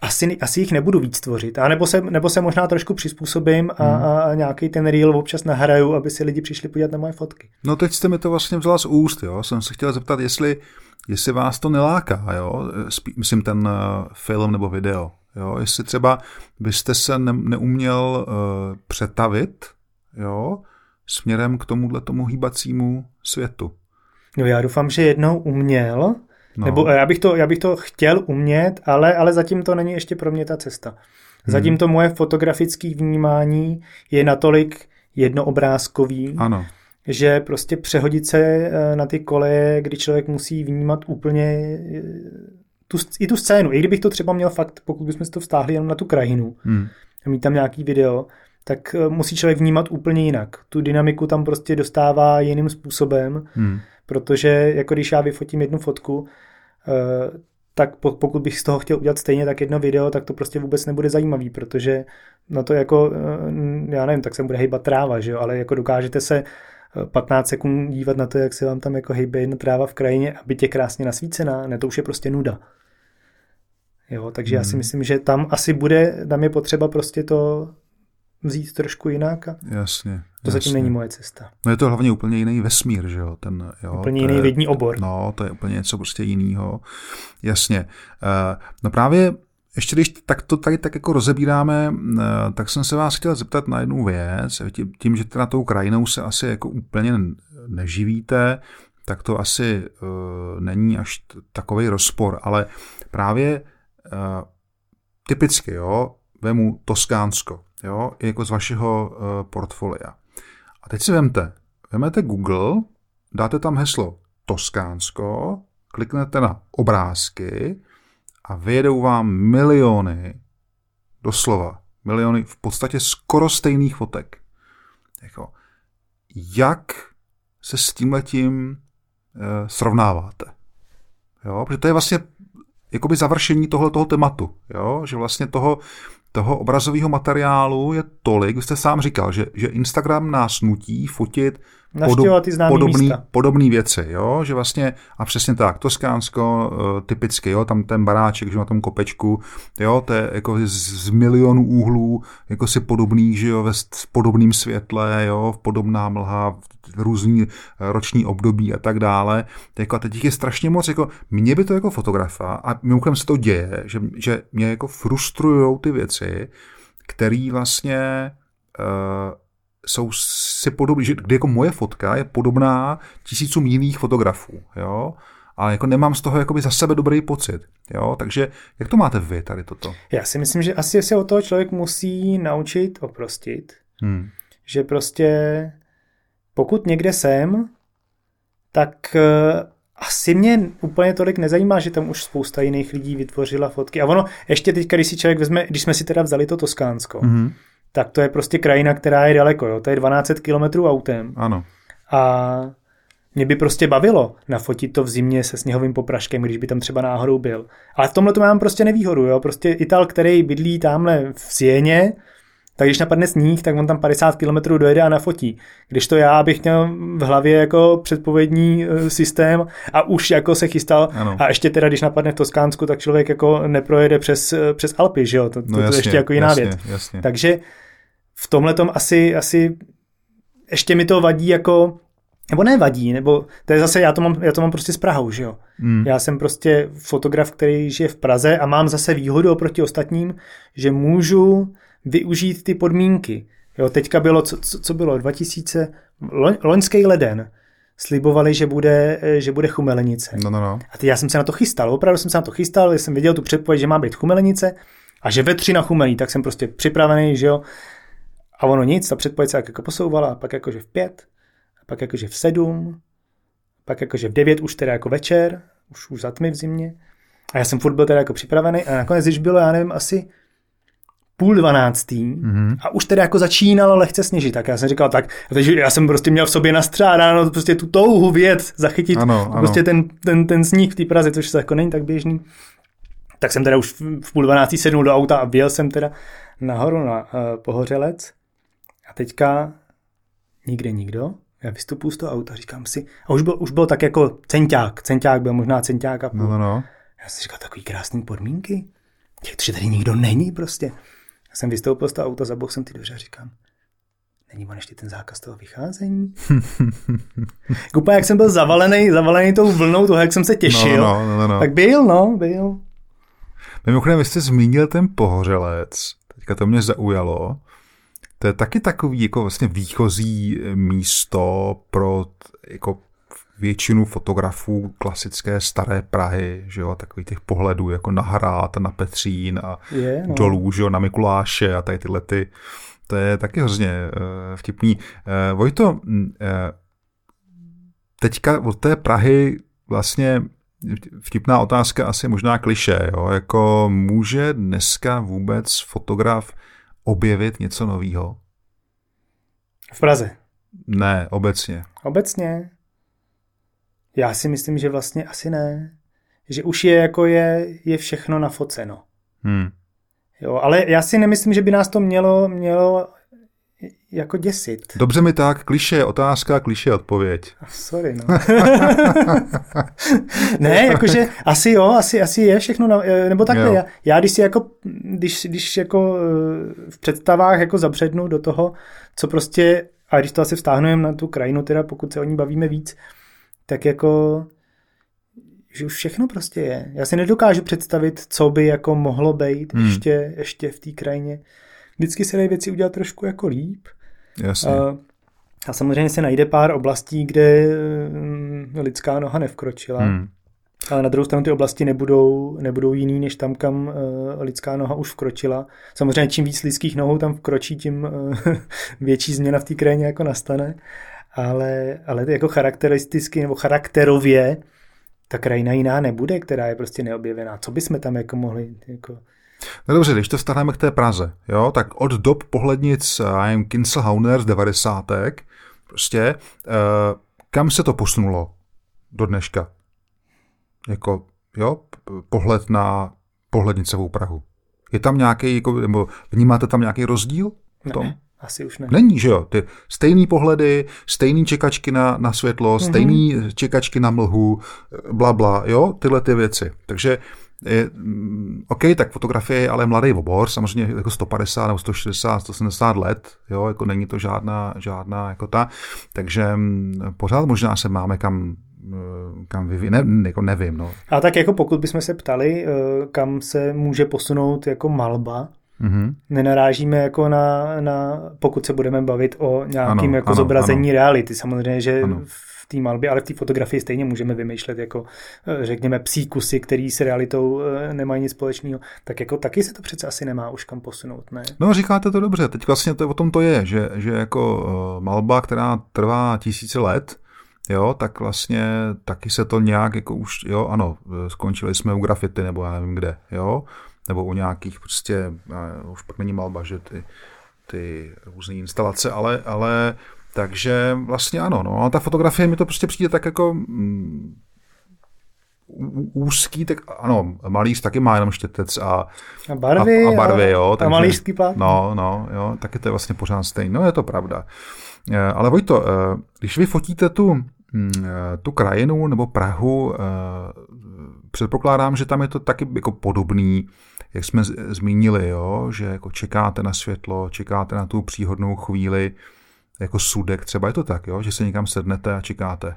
asi, asi jich nebudu víc tvořit. A nebo se, nebo se možná trošku přizpůsobím a, hmm. a nějaký ten reel občas nahraju, aby si lidi přišli podívat na moje fotky. No teď jste mi to vlastně vzala z úst, jo. Jsem se chtěl zeptat, jestli, jestli vás to neláká, jo. Spí, myslím ten uh, film nebo video. Jo, jestli třeba byste se ne, neuměl uh, přetavit jo, směrem k tomuhle tomu hýbacímu světu. No já doufám, že jednou uměl, no. nebo já bych, to, já bych to chtěl umět, ale, ale zatím to není ještě pro mě ta cesta. Zatím hmm. to moje fotografické vnímání je natolik jednoobrázkový, ano. že prostě přehodit se eh, na ty koleje, kdy člověk musí vnímat úplně tu, i tu scénu, i kdybych to třeba měl fakt, pokud bychom si to vztáhli jenom na tu krajinu hmm. a mít tam nějaký video, tak eh, musí člověk vnímat úplně jinak. Tu dynamiku tam prostě dostává jiným způsobem, hmm. Protože jako když já vyfotím jednu fotku, eh, tak pokud bych z toho chtěl udělat stejně tak jedno video, tak to prostě vůbec nebude zajímavý, protože na to jako, eh, já nevím, tak se bude hejbat tráva, že jo, ale jako dokážete se 15 sekund dívat na to, jak se vám tam jako hejbe jedna tráva v krajině a byť je krásně nasvícená, ne, to už je prostě nuda. Jo, takže hmm. já si hmm. myslím, že tam asi bude, tam je potřeba prostě to vzít trošku jinak a jasně, to jasně. zatím není moje cesta. No je to hlavně úplně jiný vesmír, že jo? Ten, jo úplně jiný je, vědní obor. No, to je úplně něco prostě jiného. Jasně. Uh, no právě ještě když tak to tady tak jako rozebíráme, uh, tak jsem se vás chtěl zeptat na jednu věc. Tím, tím že teda tou krajinou se asi jako úplně neživíte, tak to asi uh, není až takový rozpor, ale právě typicky, jo, vemu Toskánsko, jo, jako z vašeho uh, portfolia. A teď si vemte, vemete Google, dáte tam heslo Toskánsko, kliknete na obrázky a vyjedou vám miliony, doslova, miliony v podstatě skoro stejných fotek. Jako, jak se s tímhletím e, srovnáváte? Jo, protože to je vlastně jakoby završení tohle toho tématu, jo? že vlastně toho, toho obrazového materiálu je tolik, vy jste sám říkal, že, že Instagram nás nutí fotit podob, podobný, podobný věci, jo? že vlastně, a přesně tak, Toskánsko, uh, typicky, jo? tam ten baráček, že na tom kopečku, jo? to je jako z, z milionů úhlů, jako si podobný, že jo, ve podobným světle, jo? v podobná mlha, v různý roční období a tak dále. Jako, a teď je strašně moc, jako mě by to jako fotografa, a mimochodem se to děje, že, že mě jako frustrují ty věci, které vlastně uh, jsou si podobné, že kdy jako moje fotka je podobná tisícům jiných fotografů, jo, ale jako nemám z toho jakoby za sebe dobrý pocit, jo, takže jak to máte vy tady toto? Já si myslím, že asi se o toho člověk musí naučit oprostit, hmm. že prostě pokud někde jsem, tak eh, asi mě úplně tolik nezajímá, že tam už spousta jiných lidí vytvořila fotky. A ono, ještě teď, když si člověk vezme, když jsme si teda vzali to Toskánsko, mm-hmm. tak to je prostě krajina, která je daleko, jo. To je 12 kilometrů autem. Ano. A mě by prostě bavilo nafotit to v zimě se sněhovým popraškem, když by tam třeba náhodou byl. Ale v tomhle to mám prostě nevýhodu, jo. Prostě Ital, který bydlí tamhle v Sieně, tak když napadne sníh, tak on tam 50 km dojede a nafotí. Když to já bych měl v hlavě jako předpovědní e, systém a už jako se chystal ano. a ještě teda, když napadne v Toskánsku, tak člověk jako neprojede přes, e, přes Alpy, že jo? To, to, no jasně, to je ještě jako jiná jasně, věc. Jasně. Takže v tomhle tom asi, asi ještě mi to vadí jako nebo nevadí, nebo to je zase, já to mám, já to mám prostě s Prahou, že jo. Mm. Já jsem prostě fotograf, který žije v Praze a mám zase výhodu oproti ostatním, že můžu využít ty podmínky. Jo, teďka bylo, co, co bylo, 2000, loň, loňský leden, slibovali, že bude, že bude chumelenice. No, no, no. A teď já jsem se na to chystal, opravdu jsem se na to chystal, jsem viděl tu předpověď, že má být chumelenice a že ve tři na chumelí, tak jsem prostě připravený, že jo. A ono nic, ta předpověď se jako posouvala, a pak jakože v pět, a pak jakože v sedm, pak jakože v devět už teda jako večer, už, už za tmy v zimě. A já jsem furt byl teda jako připravený a nakonec, když bylo, já nevím, asi půl dvanáctý mm-hmm. a už tedy jako začínalo lehce sněžit, tak já jsem říkal tak, takže já jsem prostě měl v sobě nastřádáno prostě tu touhu věc zachytit ano, ano. prostě ten, ten, ten sníh v té Praze, což se jako není tak běžný. Tak jsem teda už v půl dvanáctý sednul do auta a vyjel jsem teda nahoru na uh, Pohořelec a teďka nikde nikdo. Já vystupuji z toho auta, říkám si, a už byl, už byl tak jako centák, centák byl možná centák a půl. No, no, no. Já jsem říkal, takový krásný podmínky. To, že tady nikdo není prostě. Já jsem vystoupil z toho auta, zabohl jsem ty dveře a říkám, není on ještě ten zákaz toho vycházení? Úplně jak jsem byl zavalený, zavalený tou vlnou toho, jak jsem se těšil, no, no, no, no. tak byl, no, byl. Mimochodem, vy jste zmínil ten pohořelec, teďka to mě zaujalo. To je taky takový jako vlastně výchozí místo pro jako většinu fotografů klasické staré Prahy, že jo, takových těch pohledů jako na Hrát, na Petřín a je, no. dolů, že jo, na Mikuláše a tady tyhle ty, to je taky hrozně uh, vtipný. Uh, Vojto, uh, teďka od té Prahy vlastně vtipná otázka, asi možná kliše, jo, jako může dneska vůbec fotograf objevit něco nového? V Praze? Ne, obecně. Obecně? Já si myslím, že vlastně asi ne. Že už je jako je, je všechno nafoceno. Hmm. Jo, ale já si nemyslím, že by nás to mělo, mělo jako děsit. Dobře mi tak, kliše otázka, kliše odpověď. Sorry, no. ne, jakože asi jo, asi, asi je všechno, na, eh, nebo takhle, já, já, když si jako, když, když jako eh, v představách jako zabřednu do toho, co prostě, a když to asi vztáhnujeme na tu krajinu, teda pokud se o ní bavíme víc, tak jako že už všechno prostě je. Já si nedokážu představit, co by jako mohlo být hmm. ještě, ještě v té krajině. Vždycky se dají věci udělat trošku jako líp. Jasně. A, a samozřejmě se najde pár oblastí, kde mm, lidská noha nevkročila. Hmm. Ale na druhou stranu ty oblasti nebudou, nebudou jiný, než tam, kam uh, lidská noha už vkročila. Samozřejmě čím víc lidských nohou tam vkročí, tím uh, větší změna v té krajině jako nastane ale, ale jako charakteristicky nebo charakterově ta krajina jiná nebude, která je prostě neobjevená. Co bychom tam jako mohli jako... No dobře, když to vztáhneme k té Praze, jo, tak od dob pohlednic I'm Kinselhauner z 90. prostě, eh, kam se to posunulo do dneška? Jako, jo, pohled na pohlednicovou Prahu. Je tam nějaký, jako, nebo vnímáte tam nějaký rozdíl v tom? Ne. Asi už ne. Není, že jo? Ty stejný pohledy, stejný čekačky na, na světlo, mm-hmm. stejný čekačky na mlhu, bla, bla, jo? Tyhle ty věci. Takže je, mm, OK, tak fotografie je ale mladý obor, samozřejmě jako 150 nebo 160, 170 let, jo, jako není to žádná, žádná jako ta, takže mm, pořád možná se máme kam mm, kam vyvíjí, ne, jako nevím. No. A tak jako pokud bychom se ptali, eh, kam se může posunout jako malba, Mm-hmm. Nenarážíme jako na, na, pokud se budeme bavit o nějakým ano, jako ano, zobrazení ano. reality. Samozřejmě, že ano. v té malbě, ale v té fotografii stejně můžeme vymýšlet jako, eh, řekněme, psí kusy, který s realitou eh, nemají nic společného. Tak jako taky se to přece asi nemá už kam posunout, ne? No říkáte to dobře. Teď vlastně to, o tom to je, že, že jako uh, malba, která trvá tisíce let, jo, tak vlastně taky se to nějak jako už, jo, ano, skončili jsme u grafity nebo já nevím kde, jo, nebo u nějakých prostě, už pak není malba, že ty, ty různé instalace, ale, ale takže vlastně ano, no, a ta fotografie mi to prostě přijde tak jako mm, úzký, tak ano, malíř taky má jenom štětec a, a barvy, a, a barvy jo. Takže, a malířský plán. No, no, jo, taky to je vlastně pořád stejné. No, je to pravda. Eh, ale Vojto, eh, když vy fotíte tu, mm, eh, tu krajinu nebo Prahu, předpokládám, že tam je to taky jako podobný, jak jsme zmínili, jo, že jako čekáte na světlo, čekáte na tu příhodnou chvíli, jako sudek třeba je to tak, jo, že se někam sednete a čekáte.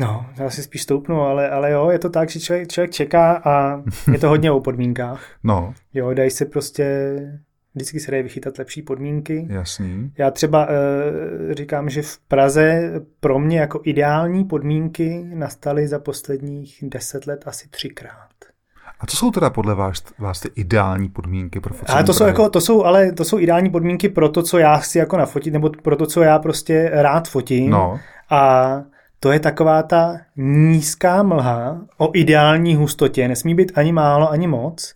No, já si spíš stoupnu, ale, ale jo, je to tak, že člověk, člověk čeká a je to hodně o podmínkách. No. Jo, dají se prostě, vždycky se dají vychytat lepší podmínky. Jasný. Já třeba e, říkám, že v Praze pro mě jako ideální podmínky nastaly za posledních deset let asi třikrát. A co jsou teda podle vás, vás ty ideální podmínky pro focení? Ale to jsou, jako, to jsou, ale to jsou ideální podmínky pro to, co já chci jako nafotit, nebo pro to, co já prostě rád fotím. No. A to je taková ta nízká mlha o ideální hustotě, nesmí být ani málo, ani moc,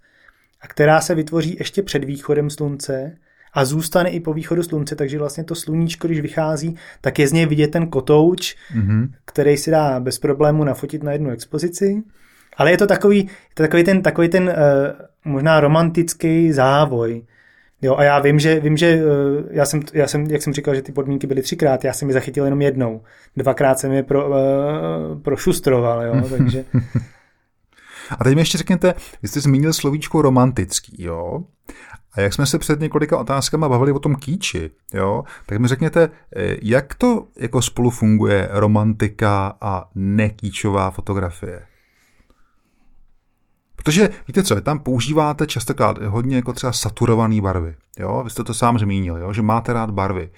a která se vytvoří ještě před východem slunce a zůstane i po východu slunce, takže vlastně to sluníčko, když vychází, tak je z něj vidět ten kotouč, mm-hmm. který si dá bez problému nafotit na jednu expozici. Ale je to takový, je to takový ten, takový ten uh, možná romantický závoj. Jo, a já vím, že, vím, že uh, já, jsem, já jsem, jak jsem říkal, že ty podmínky byly třikrát, já jsem je zachytil jenom jednou. Dvakrát jsem je pro, uh, prošustroval, jo, takže... A teď mi ještě řekněte, vy jste zmínil slovíčko romantický, jo? A jak jsme se před několika otázkama bavili o tom kýči, jo, tak mi řekněte, jak to jako spolu funguje romantika a nekýčová fotografie? Protože víte co, tam používáte častokrát hodně jako třeba saturované barvy. Jo? Vy jste to sám zmínil, jo? že máte rád barvy.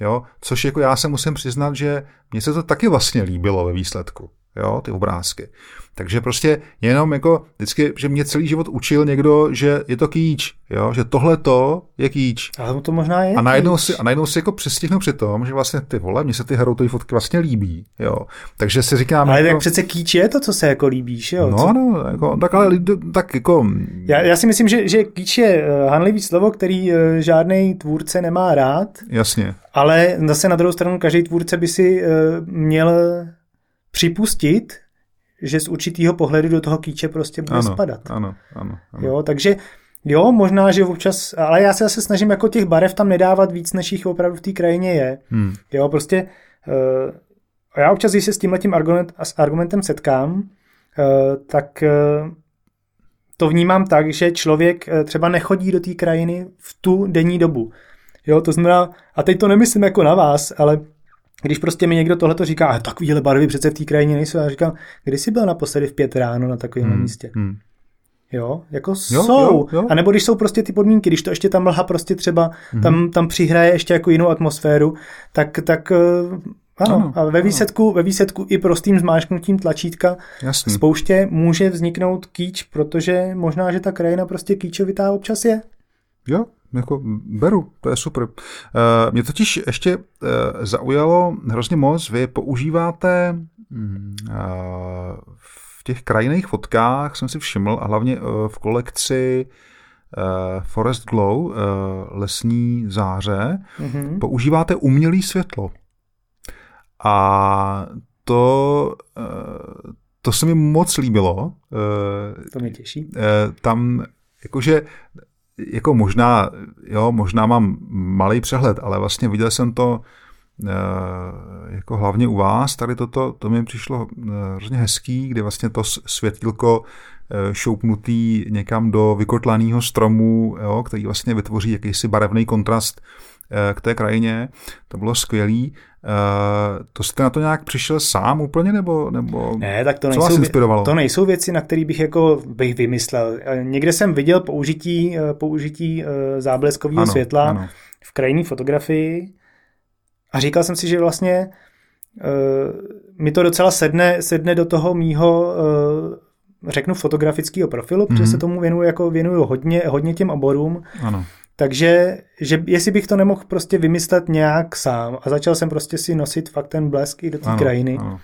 Jo? Což jako já se musím přiznat, že mně se to taky vlastně líbilo ve výsledku jo, ty obrázky. Takže prostě jenom jako vždycky, že mě celý život učil někdo, že je to kýč, jo, že tohle to je kýč. Ale to možná je a najednou, si, a najednou si jako přestihnu při tom, že vlastně ty vole, mně se ty heroutové fotky vlastně líbí, jo. Takže si říkám... Ale jako, tak přece kýč je to, co se jako líbíš, jo. No, co? no, jako, tak ale tak jako... Já, já si myslím, že, že kýč je uh, hanlivý slovo, který uh, žádný tvůrce nemá rád. Jasně. Ale zase na druhou stranu každý tvůrce by si uh, měl připustit, že z určitého pohledu do toho kýče prostě bude ano, spadat. Ano, ano, ano. Jo, takže jo, možná, že občas, ale já se zase snažím jako těch barev tam nedávat víc, než jich opravdu v té krajině je. Hmm. Jo, prostě uh, já občas, když se s tímhletím argument, s argumentem setkám, uh, tak uh, to vnímám tak, že člověk uh, třeba nechodí do té krajiny v tu denní dobu. Jo, to znamená, a teď to nemyslím jako na vás, ale když prostě mi někdo tohle říká, a takovýhle barvy přece v té krajině nejsou, já říkám, kdy jsi byl naposledy v pět ráno na takovém hmm, místě? Hmm. Jo, jako jo, jsou. Jo, jo. A nebo když jsou prostě ty podmínky, když to ještě ta mlha prostě třeba hmm. tam, tam přihraje ještě jako jinou atmosféru, tak, tak eh, ano, ano, a ve výsledku, ano. ve výsledku i prostým zmáčknutím tlačítka Jasný. spouště může vzniknout kýč, protože možná, že ta krajina prostě kýčovitá občas je. Jo, jako beru, to je super. Uh, mě totiž ještě uh, zaujalo hrozně moc, vy používáte uh, v těch krajinných fotkách, jsem si všiml, a hlavně v kolekci Forest Glow, lesní záře, mm-hmm. používáte umělé světlo. A to, to se mi moc líbilo. To mě těší. Tam jakože jako možná, jo, možná mám malý přehled, ale vlastně viděl jsem to e, jako hlavně u vás, tady toto, to mi přišlo e, hrozně hezký, kdy vlastně to světilko e, šoupnutý někam do vykotlaného stromu, jo, který vlastně vytvoří jakýsi barevný kontrast k té krajině. To bylo skvělý. To jste na to nějak přišel sám úplně, nebo, nebo ne, tak to nejsou, co vás inspirovalo? To nejsou věci, na které bych jako bych vymyslel. Někde jsem viděl použití, použití zábleskového světla ano. v krajinné fotografii a říkal jsem si, že vlastně mi to docela sedne, sedne do toho mýho řeknu fotografického profilu, mm-hmm. protože se mhm. tomu věnuju, jako věnuju hodně, hodně těm oborům. Ano Takže že jestli bych to nemohl prostě vymyslet nějak sám a začal jsem prostě si nosit fakt ten blesk i do té krajiny. Ano.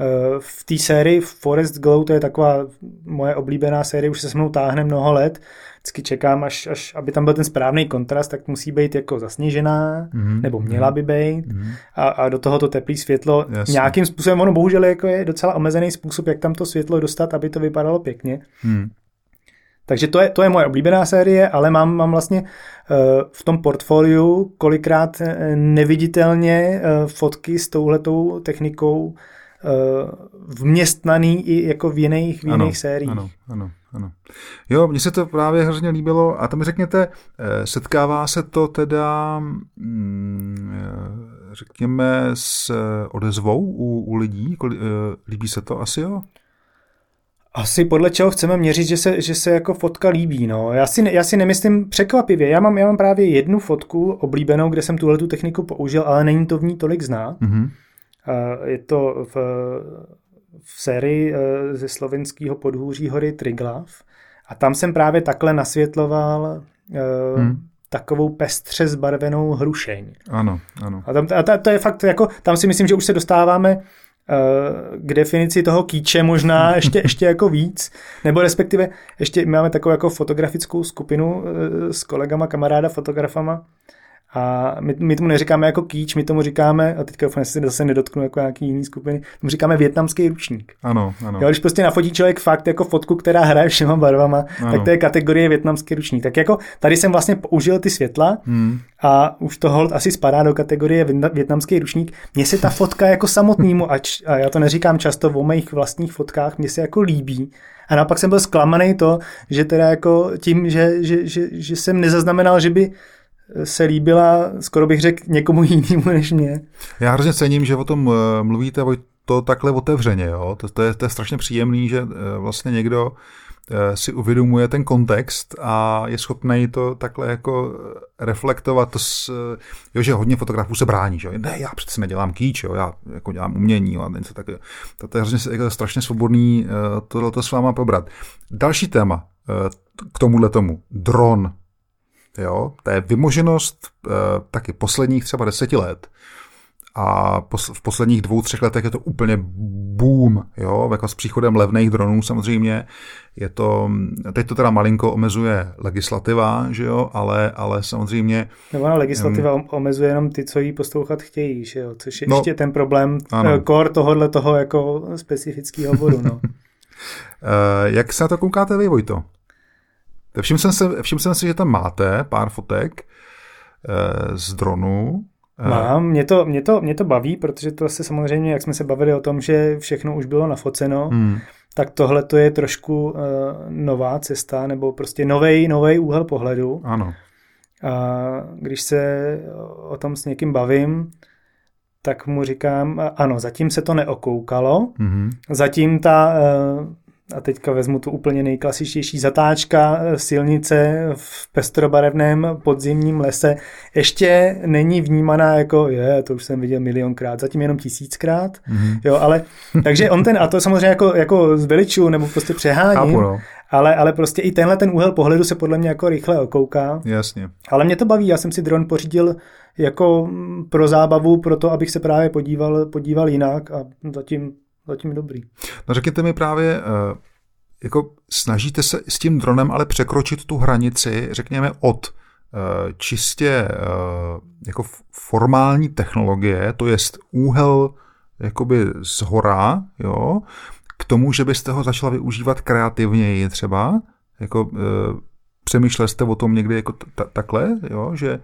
Eh, v té sérii Forest Glow, to je taková moje oblíbená série, už se se mnou táhne mnoho let, vždycky čekám, až, až aby tam byl ten správný kontrast, tak musí být jako zasněžená, mm-hmm. nebo měla by být mm-hmm. a, a do toho to teplé světlo Jasně. nějakým způsobem, ono bohužel jako je docela omezený způsob, jak tam to světlo dostat, aby to vypadalo pěkně. Mm. Takže to je, to je moje oblíbená série, ale mám, mám vlastně uh, v tom portfoliu kolikrát eh, neviditelně uh, fotky s touhletou technikou vměstnaný i jako v jiných, v jiných ano, sériích. Ano, ano, ano. Jo, mně se to právě hrozně líbilo. A tam řekněte, setkává se to teda, mm, řekněme, s odezvou u, u lidí? Líbí se to asi, jo? Asi podle čeho chceme měřit, že se, že se jako fotka líbí. No. Já, si, já si nemyslím překvapivě. Já mám, já mám právě jednu fotku oblíbenou, kde jsem tuhle tu techniku použil, ale není to v ní tolik znát. Mm-hmm. Je to v, v sérii e, ze slovenského podhůří hory Triglav. A tam jsem právě takhle nasvětloval hmm. takovou pestře zbarvenou hrušeň. Ano, ano. A, tam, a to, to je fakt, jako, tam si myslím, že už se dostáváme k definici toho kýče možná ještě, ještě jako víc, nebo respektive ještě máme takovou jako fotografickou skupinu eh, s kolegama, kamaráda, fotografama, a my, my tomu neříkáme jako kýč, my tomu říkáme, a teďka se zase nedotknu jako nějaký jiný skupiny, tomu říkáme větnamský ručník. Ano, ano. Jo, když prostě nafotí člověk fakt jako fotku, která hraje všema barvama, ano. tak to je kategorie větnamský ručník. Tak jako tady jsem vlastně použil ty světla hmm. a už to hold asi spadá do kategorie větnamský ručník. Mně se ta fotka jako samotnému, ač, a já to neříkám často o mých vlastních fotkách, mně se jako líbí, a naopak jsem byl zklamaný to, že teda jako tím, že, že, že, že jsem nezaznamenal, že by se líbila, skoro bych řekl, někomu jinému než mě. Já hrozně cením, že o tom eh, mluvíte to takhle otevřeně. Jo? To, to, je, to je strašně příjemný, že eh, vlastně někdo eh, si uvědomuje ten kontext a je schopný to takhle jako reflektovat, to s, jo, že hodně fotografů se brání, že ne, já přece nedělám kýč, jo, já jako dělám umění a něco takového. To, to je hrozně jako strašně svobodný tohle s váma probrat. Další téma k tomuhle tomu, dron, Jo? To je vymoženost e, taky posledních třeba deseti let. A pos, v posledních dvou, třech letech je to úplně boom, jo, jako s příchodem levných dronů samozřejmě. Je to, teď to teda malinko omezuje legislativa, že jo, ale, ale samozřejmě... Nebo ona legislativa um, omezuje jenom ty, co jí poslouchat chtějí, že jo, což je no, ještě ten problém ano. core tohohle toho jako specifického bodu, no. Jak se na to koukáte vy, Vojto? Všiml jsem, se, všiml jsem si, že tam máte pár fotek eh, z dronu. Eh, Mám, mě to, mě, to, mě to baví, protože to se samozřejmě, jak jsme se bavili o tom, že všechno už bylo nafoceno, hmm. tak tohle to je trošku uh, nová cesta, nebo prostě nový nový úhel pohledu. Ano. A když se o tom s někým bavím, tak mu říkám, ano, zatím se to neokoukalo, mm-hmm. zatím ta uh, a teďka vezmu tu úplně nejklasičtější zatáčka eh, silnice v pestrobarevném podzimním lese, ještě není vnímaná jako, je, to už jsem viděl milionkrát, zatím jenom tisíckrát, mm-hmm. jo, ale, takže on ten, a to samozřejmě jako, jako zveliču, nebo prostě přeháním, Chápu, no. ale, ale prostě i tenhle ten úhel pohledu se podle mě jako rychle okouká. Jasně. Ale mě to baví, já jsem si dron pořídil jako pro zábavu, pro to, abych se právě podíval, podíval jinak a zatím zatím dobrý. No řekněte mi právě, eh, jako snažíte se s tím dronem ale překročit tu hranici, řekněme, od eh, čistě eh, jako formální technologie, to je úhel jakoby z hora, jo, k tomu, že byste ho začala využívat kreativněji třeba, jako přemýšlel jste o tom někdy jako t- takhle, jo, že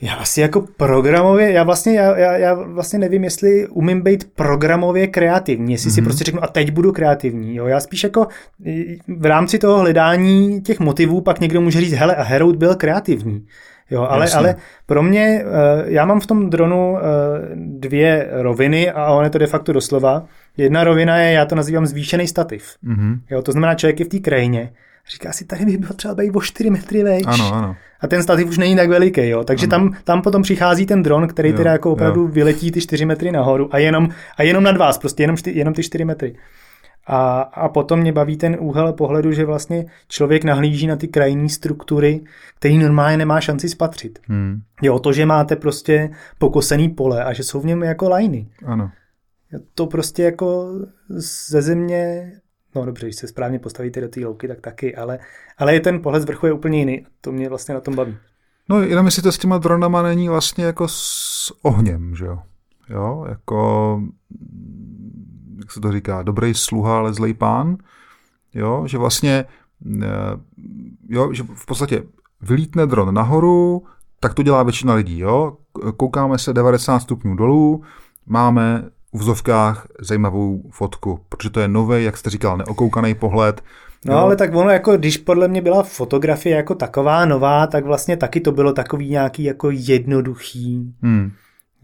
já asi jako programově, já vlastně, já, já, já vlastně nevím, jestli umím být programově kreativní, jestli mm-hmm. si mhm. prostě řeknu a teď budu kreativní, jo, já spíš jako v rámci toho hledání těch motivů pak někdo může říct, hele a Herout byl kreativní, jo, ale, ale pro mě, eh, já mám v tom dronu eh, dvě roviny a on je to de facto doslova. Jedna rovina je, já to nazývám zvýšený stativ, mm-hmm. jo, to znamená člověk je v té krajině, Říká si, tady by byl třeba být o 4 metry vejš. Ano, ano. A ten stativ už není tak veliký, jo. Takže tam, tam potom přichází ten dron, který jo, teda jako opravdu jo. vyletí ty 4 metry nahoru a jenom, a jenom nad vás, prostě jenom, jenom ty 4 metry. A, a potom mě baví ten úhel pohledu, že vlastně člověk nahlíží na ty krajní struktury, který normálně nemá šanci spatřit. Hmm. Jo, to, že máte prostě pokosený pole a že jsou v něm jako lajny. Ano. To prostě jako ze země, no dobře, když se správně postavíte do té louky, tak taky, ale, ale je ten pohled z vrchu je úplně jiný. To mě vlastně na tom baví. No jenom jestli to s těma dronama není vlastně jako s ohněm, že jo? Jo, jako jak se to říká, dobrý sluha, ale zlej pán, jo, že vlastně, eh, jo, že v podstatě vylítne dron nahoru, tak to dělá většina lidí, jo, koukáme se 90 stupňů dolů, máme v vzovkách zajímavou fotku, protože to je nový, jak jste říkal, neokoukaný pohled. No jo. ale tak ono, jako když podle mě byla fotografie jako taková nová, tak vlastně taky to bylo takový nějaký jako jednoduchý, hmm.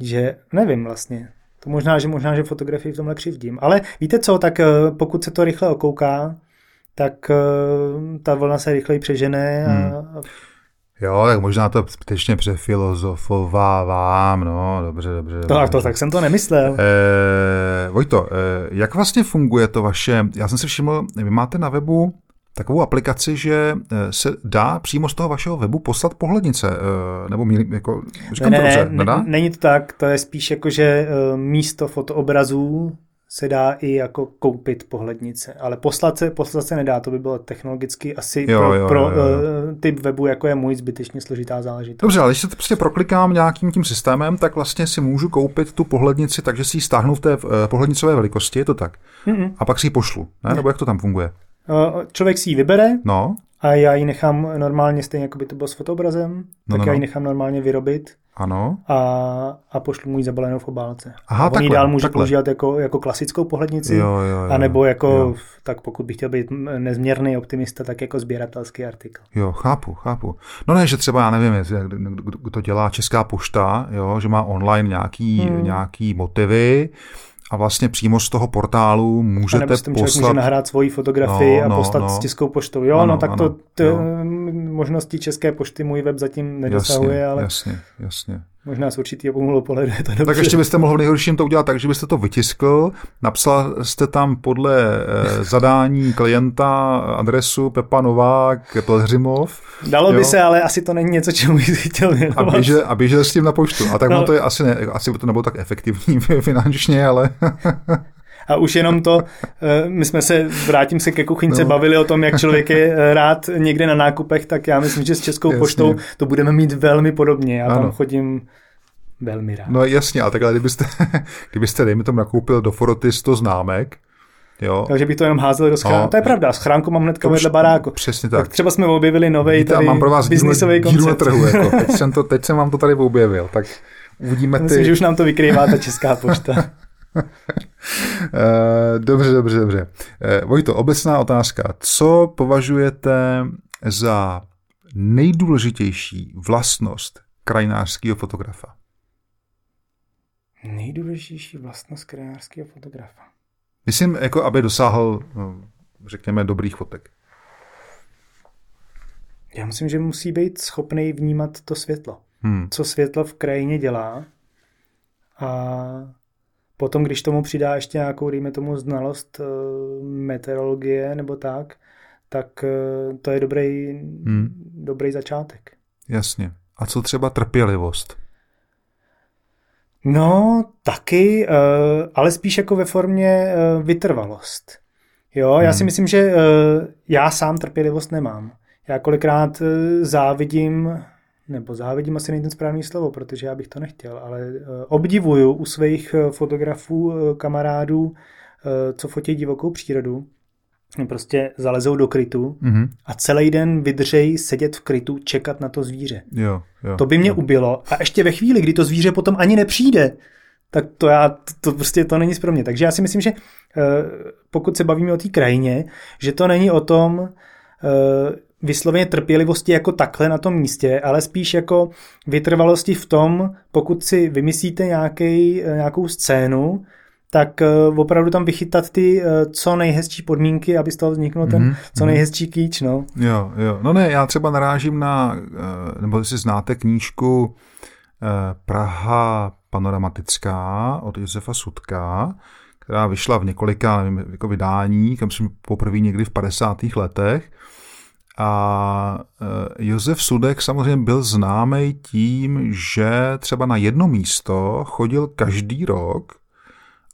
že nevím vlastně. To možná, že možná, že fotografii v tomhle křivdím. Ale víte co, tak eh, pokud se to rychle okouká, tak eh, ta vlna se rychleji přežene a, hmm. Jo, tak možná to zbytečně přefilozofovávám, no, dobře, dobře. To, dobře. to tak jsem to nemyslel. Eh, Vojto, eh, jak vlastně funguje to vaše, já jsem si všiml, vy máte na webu takovou aplikaci, že eh, se dá přímo z toho vašeho webu poslat pohlednice, eh, nebo mý, jako, říkám ne, to dobře, ne, ne, není to tak, to je spíš jako, že místo fotoobrazů se dá i jako koupit pohlednice, ale poslat se, poslat se nedá, to by bylo technologicky asi jo, pro, jo, pro jo, jo. typ webu, jako je můj, zbytečně složitá záležitost. Dobře, ale když se to prostě proklikám nějakým tím systémem, tak vlastně si můžu koupit tu pohlednici, takže si ji stáhnu v té pohlednicové velikosti, je to tak? Mm-mm. A pak si ji pošlu, ne? ne? Nebo jak to tam funguje? Člověk si ji vybere no. a já ji nechám normálně, stejně jako by to bylo s fotoobrazem, no, tak no, já ji no. nechám normálně vyrobit ano. A, a pošlu mu ji zabalenou v obálce. Aha, a on ji dál může takhle. používat jako, jako klasickou pohlednici, jo, jo, jo, anebo jako, jo. tak pokud bych chtěl být nezměrný optimista, tak jako sběratelský artikl. Jo, chápu, chápu. No ne, že třeba, já nevím, jestli, kdo to dělá Česká pošta, jo, že má online nějaký, hmm. nějaký motivy, a vlastně přímo z toho portálu můžete nebo poslat... Člověk může nahrát svoji fotografii no, a no, poslat no. s tiskou poštou. Jo, ano, no tak ano, to, to jo. možnosti České pošty můj web zatím nedosahuje, jasně, ale... Jasně, jasně. Možná z určitého pohledu pohledu je to dobře. Tak ještě byste mohl v nejhorším to udělat tak, že byste to vytiskl, napsal jste tam podle eh, zadání klienta adresu Pepa Novák, Pelhřimov. Dalo jo. by se, ale asi to není něco, čemu bych chtěl A běžel, a běžel s tím na poštu. A tak no. to je asi, ne, asi to nebylo tak efektivní finančně, ale... A už jenom to, eh, my jsme se, vrátím se ke kuchyňce, no. bavili o tom, jak člověk je eh, rád někde na nákupech, tak já myslím, že s Českou jasně. poštou to budeme mít velmi podobně. Já ano. tam chodím velmi rád. No jasně, ale takhle, kdybyste, kdybyste dejme tomu nakoupil do Foroty 100 známek, Jo. Takže bych to jenom házel do schránky. No, to je pravda, schránku mám hnedka vedle baráku. Přesně tak. tak. třeba jsme objevili nový tady mám pro vás biznisový koncept. Na trhu, jako. teď, jsem to, teď jsem vám to tady objevil, tak uvidíme Myslím, ty... že už nám to vykrývá ta česká pošta. Eh, dobře, dobře, dobře. Eh, Vojto, obecná otázka. Co považujete za nejdůležitější vlastnost krajinářského fotografa? Nejdůležitější vlastnost krajinářského fotografa? Myslím, jako aby dosáhl, no, řekněme, dobrých fotek. Já myslím, že musí být schopný vnímat to světlo. Hmm. Co světlo v krajině dělá a Potom, když tomu přidá ještě nějakou, dejme tomu, znalost uh, meteorologie nebo tak, tak uh, to je dobrý, hmm. dobrý začátek. Jasně. A co třeba trpělivost? No, taky, uh, ale spíš jako ve formě vytrvalost. Jo, hmm. já si myslím, že já sám trpělivost nemám. Já kolikrát závidím nebo závidím asi není ten správný slovo, protože já bych to nechtěl, ale eh, obdivuju u svých eh, fotografů, eh, kamarádů, co fotí divokou přírodu, prostě zalezou do krytu mm-hmm. a celý den vydržej sedět v krytu, čekat na to zvíře. Jo, jo, to by mě jo. ubilo. A ještě ve chvíli, kdy to zvíře potom ani nepřijde, tak to já, to, to prostě to není pro mě. Takže já si myslím, že pokud se bavíme o té krajině, že to není o tom, vysloveně trpělivosti jako takhle na tom místě, ale spíš jako vytrvalosti v tom, pokud si vymyslíte nějaký, eh, nějakou scénu, tak uh, opravdu tam vychytat ty uh, co nejhezčí podmínky, aby z toho vzniknul ten mm-hmm. co mhm. nejhezčí kýč, no. Jo, jo. No ne, já třeba narážím na, nebo si znáte knížku Praha panoramatická od Josefa Sudka, která vyšla v několika nevím, jako vydáních, myslím poprvé někdy v 50. letech. A eh, Josef Sudek samozřejmě byl známý tím, že třeba na jedno místo chodil každý rok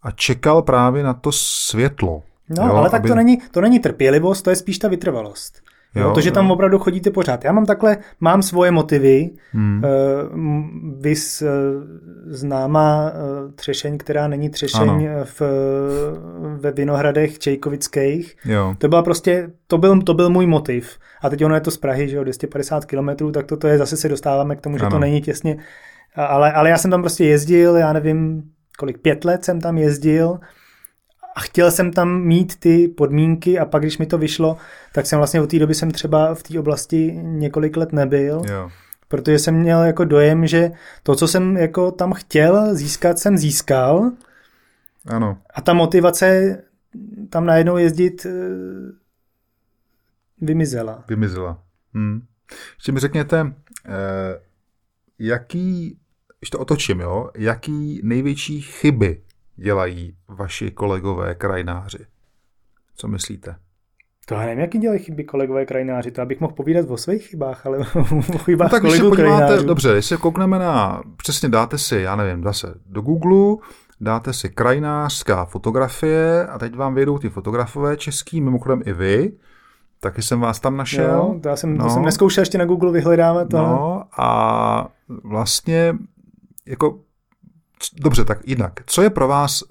a čekal právě na to světlo. No, jo, ale tak aby... to, není, to není trpělivost, to je spíš ta vytrvalost. Jo, to, že tam opravdu chodíte pořád. Já mám takhle, mám svoje motivy, hmm. uh, vys uh, známá uh, třešeň, která není třešeň ano. v, ve Vinohradech Čejkovických. Jo. To byla prostě, to byl, to byl můj motiv. A teď ono je to z Prahy, že jo, 250 kilometrů, tak to, to je, zase se dostáváme k tomu, že ano. to není těsně, ale, ale já jsem tam prostě jezdil, já nevím, kolik, pět let jsem tam jezdil a chtěl jsem tam mít ty podmínky a pak, když mi to vyšlo, tak jsem vlastně od té doby jsem třeba v té oblasti několik let nebyl. Jo. Protože jsem měl jako dojem, že to, co jsem jako tam chtěl získat, jsem získal. Ano. A ta motivace tam najednou jezdit eh, vymizela. Vymizela. Hmm. Ještě mi řekněte, eh, jaký, když to otočím, jo, jaký největší chyby dělají vaši kolegové krajináři? Co myslíte? To já nevím, jaký dělají chyby kolegové krajináři, to abych mohl povídat o svých chybách, ale o chybách no, tak když se podíváte, krajinářů. dobře, když se koukneme na, přesně dáte si, já nevím, zase do Google, dáte si krajinářská fotografie a teď vám vyjdou ty fotografové český, mimochodem i vy, taky jsem vás tam našel. Jo, to já jsem, no. to jsem neskoušel ještě na Google vyhledávat. To. No a vlastně jako Dobře, tak jinak. Co je pro vás uh,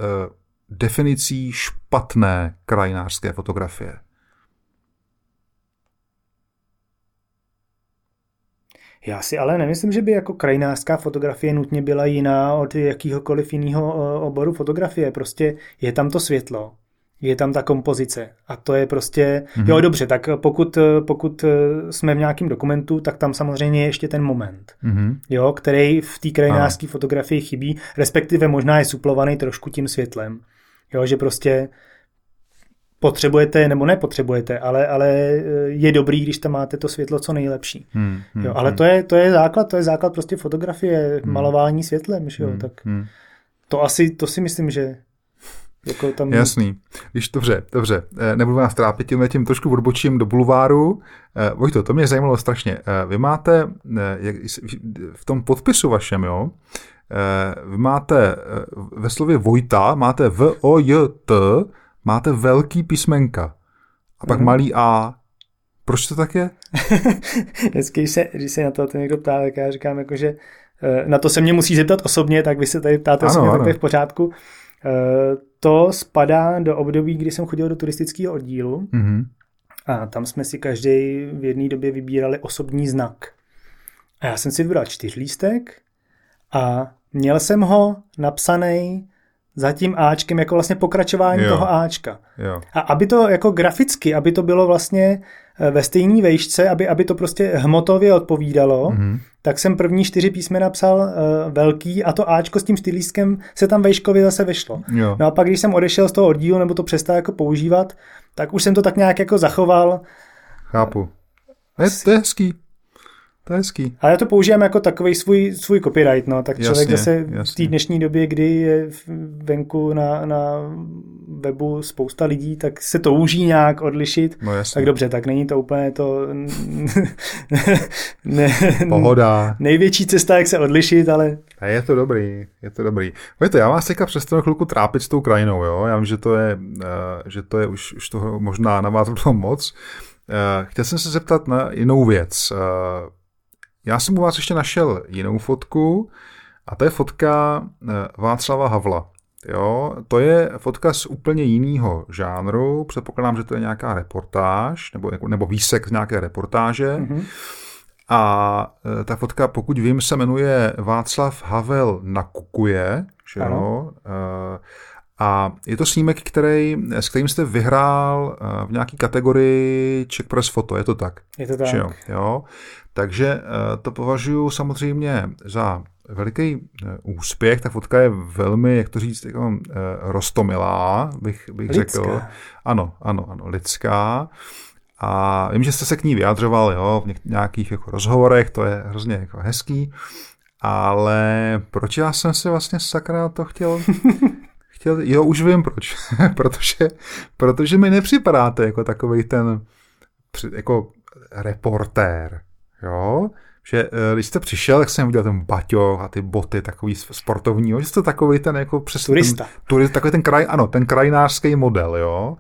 definicí špatné krajinářské fotografie? Já si ale nemyslím, že by jako krajinářská fotografie nutně byla jiná od jakýhokoliv jiného eh, oboru fotografie. Prostě je tam to světlo, je tam ta kompozice. A to je prostě, mm-hmm. jo dobře, tak pokud, pokud jsme v nějakém dokumentu, tak tam samozřejmě je ještě ten moment, mm-hmm. jo, který v té krajinářské fotografii chybí, respektive možná je suplovaný trošku tím světlem. Jo, že prostě potřebujete, nebo nepotřebujete, ale, ale je dobrý, když tam máte to světlo co nejlepší. Hmm, hmm, jo, ale hmm. to, je, to je základ, to je základ prostě fotografie, hmm. malování světlem, že jo, hmm, tak hmm. to asi, to si myslím, že jako tam... Jasný. Když dobře, dobře, eh, nebudu vás trápit, tím, tím trošku odbočím do bulváru. Eh, Vojto, to mě zajímalo strašně. Eh, vy máte jak, v tom podpisu vašem, jo, vy máte ve slově Vojta, máte V, O, J, T, máte velký písmenka a pak mm. malý A. Proč to tak je? Vždycky, když se, když se na to někdo ptá, tak já říkám, jako, že na to se mě musí zeptat osobně, tak vy se tady ptáte ano, osobně, ano. tak to je v pořádku. To spadá do období, kdy jsem chodil do turistického oddílu mm-hmm. a tam jsme si každý v jedné době vybírali osobní znak. A já jsem si vybral čtyřlístek a měl jsem ho napsaný za tím Ačkem jako vlastně pokračování jo. toho Ačka. Jo. A aby to jako graficky, aby to bylo vlastně eh, ve stejné vejšce, aby, aby to prostě hmotově odpovídalo, mm-hmm. tak jsem první čtyři písmena napsal uh, velký a to Ačko s tím stylískem se tam vejškově zase vešlo. Jo. No a pak, když jsem odešel z toho oddílu nebo to přestal jako používat, tak už jsem to tak nějak jako zachoval. Chápu. Je, to je hezký. To je hezký. Ale já to používám jako takový svůj, svůj copyright, no. Tak člověk jasně, zase jasně. v té dnešní době, kdy je venku na, na webu spousta lidí, tak se to uží nějak odlišit. No jasně. Tak dobře, tak není to úplně to... ne, Pohoda. Největší cesta, jak se odlišit, ale... A je to dobrý, je to dobrý. Víte, já vás teďka přestanu chvilku trápit s tou krajinou, jo. Já vím, že to je, uh, že to je už, už toho možná na vás moc. Uh, chtěl jsem se zeptat na jinou věc. Já jsem u vás ještě našel jinou fotku a to je fotka eh, Václava Havla. Jo, to je fotka z úplně jiného žánru. Předpokládám, že to je nějaká reportáž nebo, nebo výsek z nějaké reportáže. Mm-hmm. A eh, ta fotka, pokud vím, se jmenuje Václav Havel na kukuje. Že jo? Eh, a je to snímek, který, s kterým jste vyhrál v nějaké kategorii Czech Press Photo, je to tak? Je to tak. jo? jo? Takže eh, to považuji samozřejmě za veliký eh, úspěch. Ta fotka je velmi, jak to říct, jako, eh, rostomilá, bych, bych řekl. Ano, ano, ano, lidská. A vím, že jste se k ní vyjadřoval jo, v nějakých jako rozhovorech, to je hrozně jako hezký. Ale proč já jsem si vlastně sakra to chtěl chtěl, jo, už vím proč, protože, protože mi nepřipadáte jako takový ten jako reportér, jo, že eh, když jste přišel, tak jsem viděl ten baťo a ty boty takový sportovní, že jste takový ten jako přes Turista. Ten, turist, takový ten kraj, ano, ten krajinářský model, jo.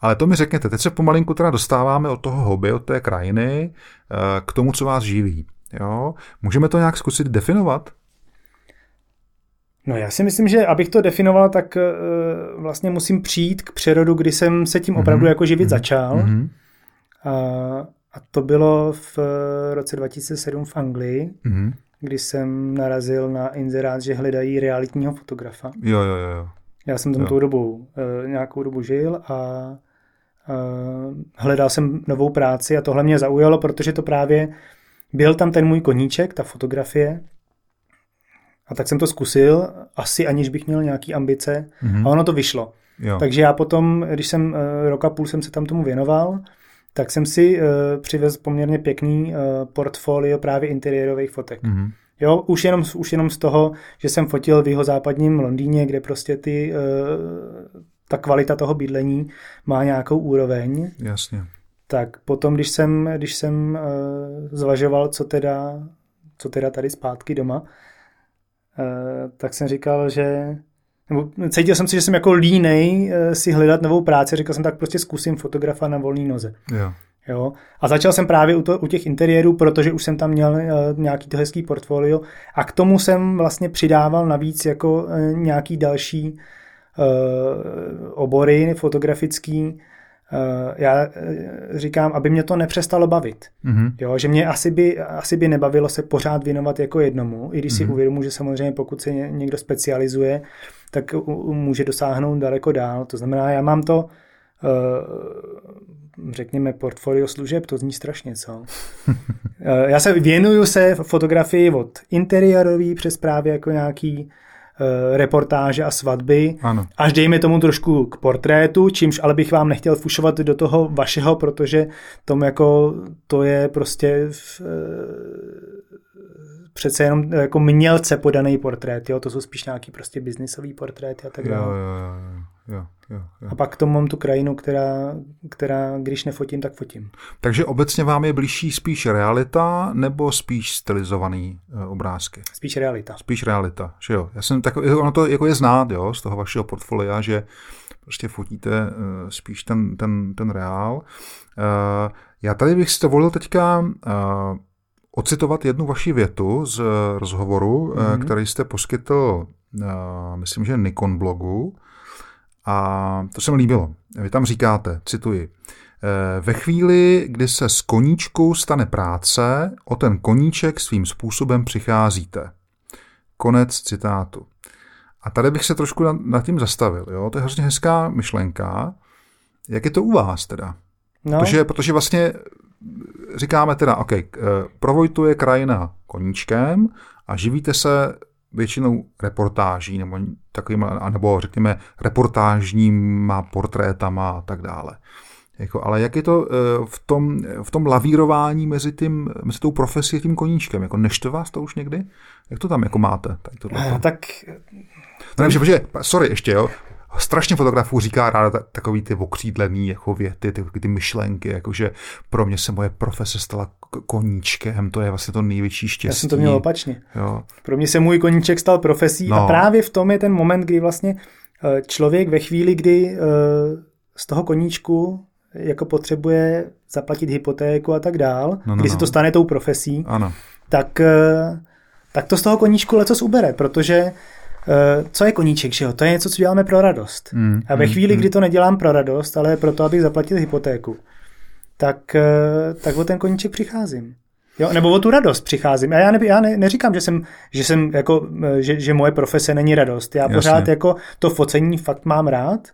Ale to mi řekněte, teď se pomalinku teda dostáváme od toho hobby, od té krajiny, eh, k tomu, co vás živí. Jo? Můžeme to nějak zkusit definovat? No já si myslím, že abych to definoval, tak uh, vlastně musím přijít k přerodu, kdy jsem se tím opravdu mm-hmm. jako živit mm-hmm. začal. Mm-hmm. A, a to bylo v roce 2007 v Anglii, mm-hmm. kdy jsem narazil na inzerát, že hledají realitního fotografa. Jo, jo, jo. Já jsem tam jo. tou dobou uh, nějakou dobu žil a uh, hledal jsem novou práci a tohle mě zaujalo, protože to právě byl tam ten můj koníček, ta fotografie. A tak jsem to zkusil, asi aniž bych měl nějaký ambice. Mm-hmm. A ono to vyšlo. Jo. Takže já potom, když jsem uh, rok a půl jsem se tam tomu věnoval, tak jsem si uh, přivez poměrně pěkný uh, portfolio právě interiérových fotek. Mm-hmm. Jo, už jenom, už jenom z toho, že jsem fotil v jeho západním Londýně, kde prostě ty, uh, ta kvalita toho bydlení má nějakou úroveň. Jasně tak potom, když jsem, když jsem uh, zvažoval, co teda, co teda tady zpátky doma, uh, tak jsem říkal, že nebo cítil jsem si, že jsem jako línej uh, si hledat novou práci, říkal jsem tak prostě zkusím fotografa na volné noze. Jo. Jo. A začal jsem právě u, to, u těch interiérů, protože už jsem tam měl uh, nějaký to hezký portfolio a k tomu jsem vlastně přidával navíc jako uh, nějaký další uh, obory fotografický, Eh, já eh, říkám, aby mě to nepřestalo bavit. Mm-hmm. Jo, že mě asi by, asi by nebavilo se pořád věnovat jako jednomu, i když mm-hmm. si mhm. uvědomuji, že samozřejmě pokud se někdo specializuje, tak může dosáhnout daleko dál. To znamená, já mám to, eh, řekněme, portfolio služeb, to zní strašně, co? já se věnuju se fotografii od interiérový přes právě jako nějaký Eh, reportáže a svatby, ano. až dejme tomu trošku k portrétu, čímž ale bych vám nechtěl fušovat do toho vašeho, protože tomu jako to je prostě v, eh, přece jenom jako mělce podaný portrét, jo? to jsou spíš nějaký prostě biznisový portréty a tak dále. Jo, jo, jo, jo, jo. A pak to mám tu krajinu, která, která když nefotím, tak fotím. Takže obecně vám je blížší spíš realita nebo spíš stylizovaný uh, obrázky? Spíš realita. Spíš realita, že jo. Já jsem takový, ono to jako je znát, jo, z toho vašeho portfolia, že prostě fotíte uh, spíš ten, ten, ten reál. Uh, já tady bych si to volil teďka uh, ocitovat jednu vaši větu z rozhovoru, mm-hmm. který jste poskytl, eh, myslím, že Nikon blogu. A to se mi líbilo. Vy tam říkáte, cituji, eh, ve chvíli, kdy se s koníčkou stane práce, o ten koníček svým způsobem přicházíte. Konec citátu. A tady bych se trošku nad tím zastavil. Jo? To je hrozně hezká myšlenka. Jak je to u vás teda? No. Protože, protože vlastně říkáme teda, OK, eh, provojtuje krajina koníčkem a živíte se většinou reportáží nebo takovým, nebo řekněme reportážníma portrétama a tak dále. Jako, ale jak je to eh, v tom, v tom lavírování mezi, tím, mezi tou profesí a tím koníčkem? Jako nešte vás to už někdy? Jak to tam jako máte? Tady tohle? Tak... No, nevím, že, sorry, ještě, jo strašně fotografů říká ráda takový ty okřídlený jako věty, ty, ty myšlenky, jakože pro mě se moje profese stala koníčkem, to je vlastně to největší štěstí. Já jsem to měl opačně. Jo. Pro mě se můj koníček stal profesí no. a právě v tom je ten moment, kdy vlastně eh, člověk ve chvíli, kdy eh, z toho koníčku jako potřebuje zaplatit hypotéku a tak dál, no, no, kdy no. se to stane tou profesí, ano. tak eh, tak to z toho koníčku lecos ubere, protože Eh, co je koníček, že jo? To je něco, co děláme pro radost. Mm, a ve mm, chvíli, mm. kdy to nedělám pro radost, ale pro to, abych zaplatil hypotéku, tak, eh, tak o ten koníček přicházím. Jo, nebo o tu radost přicházím. A já, ne, já ne, neříkám, že jsem, že jsem jako, eh, že, že moje profese není radost. Já Jasně. pořád jako to focení fakt mám rád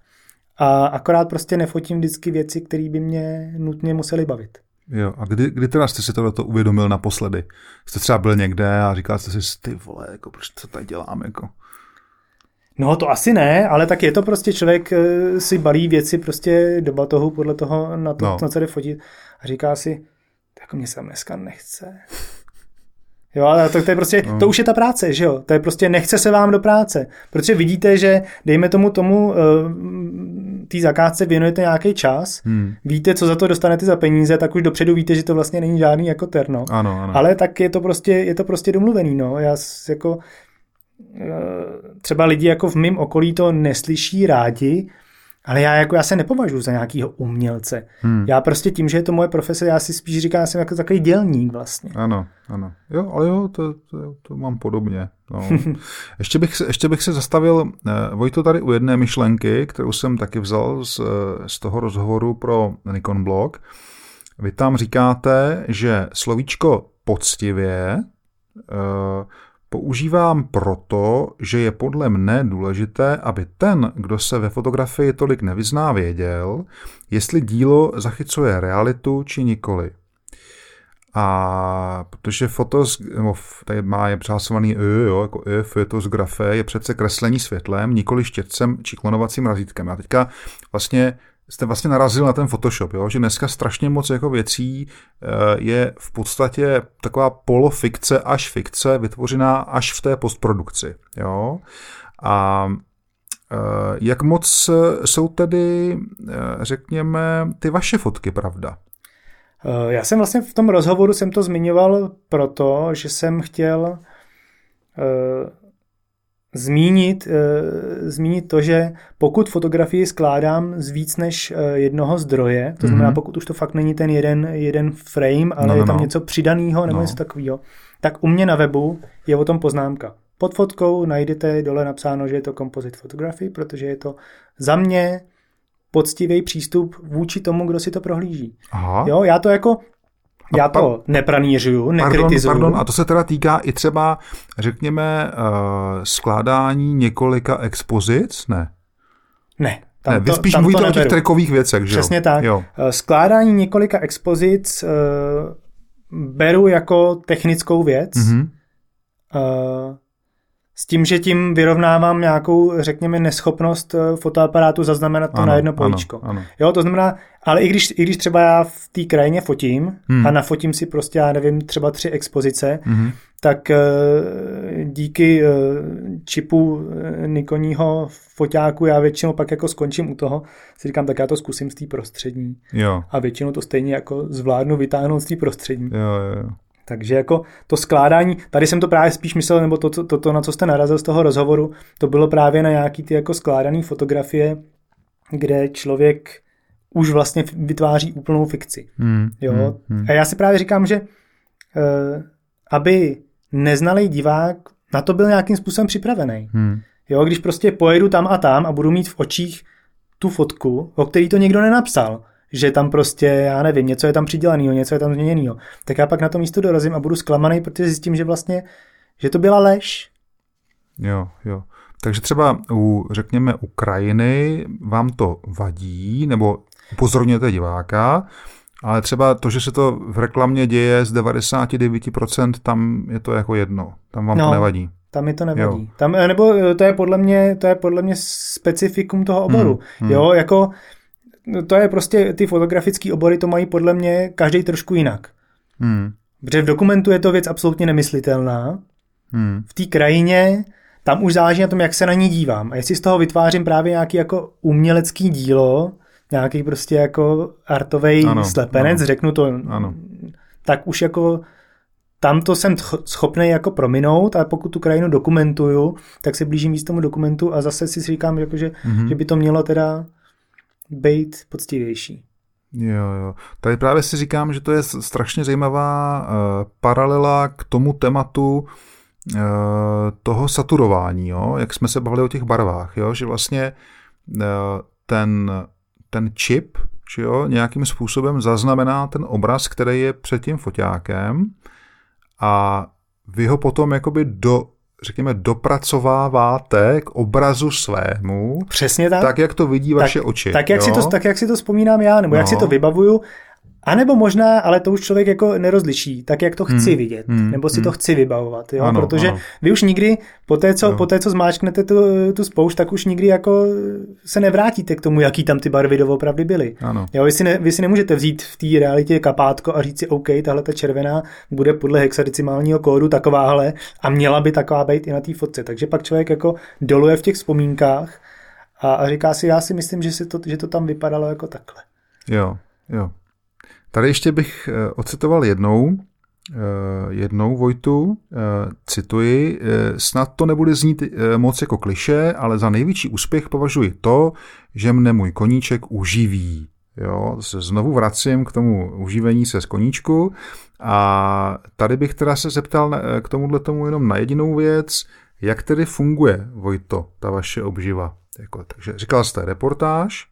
a akorát prostě nefotím vždycky věci, které by mě nutně musely bavit. Jo, a kdy, kdy teda jste si tohle uvědomil naposledy? Jste třeba byl někde a říkal jste si, ty vole, jako, proč to tady dělám, jako? No to asi ne, ale tak je to prostě člověk eh, si balí věci prostě do batohu podle toho, na to, no. na co jde fotit a říká si, jako mě se dneska nechce. Jo, ale to, to je prostě, no. to už je ta práce, že jo? To je prostě nechce se vám do práce. Protože vidíte, že dejme tomu tomu uh, té zakázce věnujete nějaký čas, hmm. víte, co za to dostanete za peníze, tak už dopředu víte, že to vlastně není žádný jako terno. Ano, ano. Ale tak je to prostě, je to prostě domluvený, no. Já jako třeba lidi jako v mém okolí to neslyší rádi, ale já, jako, já se nepovažuji za nějakého umělce. Hmm. Já prostě tím, že je to moje profese, já si spíš říkám, že jsem jako takový dělník vlastně. Ano, ano. Jo, ale jo, to, to, to mám podobně. No. ještě, bych, se, ještě bych se zastavil, eh, Vojto, tady u jedné myšlenky, kterou jsem taky vzal z, z toho rozhovoru pro Nikon blog. Vy tam říkáte, že slovíčko poctivě eh, používám proto, že je podle mne důležité, aby ten, kdo se ve fotografii tolik nevyzná, věděl, jestli dílo zachycuje realitu či nikoli. A protože fotos, tady má je přehlasovaný e, jo, jako e, fotografie je přece kreslení světlem, nikoli štětcem či klonovacím razítkem. A teďka vlastně jste vlastně narazil na ten Photoshop, jo? že dneska strašně moc jako věcí eh, je v podstatě taková polofikce až fikce, vytvořená až v té postprodukci. Jo? A eh, jak moc jsou tedy, eh, řekněme, ty vaše fotky, pravda? Já jsem vlastně v tom rozhovoru jsem to zmiňoval proto, že jsem chtěl zmínit, uh, zmínit to, že pokud fotografii skládám z víc než uh, jednoho zdroje, to znamená, mm-hmm. pokud už to fakt není ten jeden, jeden frame, ale no, no, je tam no. něco přidaného nebo no. něco takového, tak u mě na webu je o tom poznámka. Pod fotkou najdete dole napsáno, že je to composite photography, protože je to za mě poctivý přístup vůči tomu, kdo si to prohlíží. Aha. Jo, já to jako já to nepranířuju, nekritizuju. Pardon, pardon, a to se teda týká i třeba, řekněme, uh, skládání několika expozic, ne? Ne. Tam ne, vy spíš tam mluvíte o těch trekových věcech, že Přesně tak. Jo. Eh, skládání několika expozic uh, beru jako technickou věc. Mm-hmm. Uh, s tím, že tím vyrovnávám nějakou, řekněme, neschopnost eh, fotoaparátu zaznamenat to ano, na jedno políčko. Ano, ano. Jo, to znamená, ale i když, i když třeba já v té krajině fotím hmm. a nafotím si prostě, já nevím, třeba tři expozice, hmm. tak eh, díky eh, čipu Nikoního foťáku já většinou pak jako skončím u toho, si říkám, tak já to zkusím z té prostřední. Jo. A většinou to stejně jako zvládnu vytáhnout z té prostřední. Jo, jo, jo. Takže jako to skládání, tady jsem to právě spíš myslel, nebo to, to, to, na co jste narazil z toho rozhovoru, to bylo právě na nějaký ty jako skládané fotografie, kde člověk už vlastně vytváří úplnou fikci. Hmm, jo? Hmm, hmm. A já si právě říkám, že uh, aby neznalý divák na to byl nějakým způsobem připravený. Hmm. Jo, když prostě pojedu tam a tam a budu mít v očích tu fotku, o který to někdo nenapsal, že tam prostě, já nevím, něco je tam přidělaného, něco je tam změněného, tak já pak na to místo dorazím a budu zklamaný, protože zjistím, že vlastně, že to byla lež. Jo, jo. Takže třeba u, řekněme, u krajiny vám to vadí, nebo upozorňujete diváka, ale třeba to, že se to v reklamě děje z 99%, tam je to jako jedno. Tam vám no, to nevadí. Tam mi to nevadí. Jo. Tam, nebo to je podle mě, to je podle mě specifikum toho oboru. Hmm, hmm. Jo, jako to je prostě, ty fotografické obory to mají podle mě každý trošku jinak. Hmm. Protože v dokumentu je to věc absolutně nemyslitelná. Hmm. V té krajině tam už záleží na tom, jak se na ní dívám. A jestli z toho vytvářím právě nějaký jako umělecký dílo, nějaký prostě jako artový slepenec, ano. řeknu to, ano. tak už jako tam to jsem schopný jako prominout a pokud tu krajinu dokumentuju, tak se blížím víc tomu dokumentu a zase si říkám, jako, že, mm-hmm. že by to mělo teda být poctivější. Jo, jo. Tady právě si říkám, že to je strašně zajímavá uh, paralela k tomu tématu uh, toho saturování, jo? jak jsme se bavili o těch barvách, jo? že vlastně uh, ten, ten čip že jo, nějakým způsobem zaznamená ten obraz, který je před tím foťákem a vy ho potom jakoby do, řekněme, dopracováváte k obrazu svému. Přesně tak. Tak, jak to vidí vaše tak, oči. Tak jak, jo? si to, tak, jak si to vzpomínám já, nebo no. jak si to no. vybavuju. A nebo možná, ale to už člověk jako nerozliší, tak jak to chci hmm. vidět, hmm. nebo si hmm. to chci vybavovat, jo? Ano, protože ano. vy už nikdy, po té, co, po té, co zmáčknete tu, tu spoušť, tak už nikdy jako se nevrátíte k tomu, jaký tam ty barvy doopravdy byly. Ano. Jo, vy, si ne, vy si nemůžete vzít v té realitě kapátko a říct si, OK, tahle ta červená bude podle hexadecimálního kódu takováhle a měla by taková být i na té fotce. Takže pak člověk jako doluje v těch vzpomínkách a, a říká si, já si myslím, že, si to, že to tam vypadalo jako takhle. Jo, jo. Tady ještě bych eh, ocitoval jednou, eh, jednou Vojtu, eh, cituji, snad to nebude znít moc jako kliše, ale za největší úspěch považuji to, že mne můj koníček uživí. Jo, se znovu vracím k tomu uživení se z koníčku a tady bych teda se zeptal k tomuhle tomu jenom na jedinou věc, jak tedy funguje, Vojto, ta vaše obživa? Jako, takže říkal jste reportáž,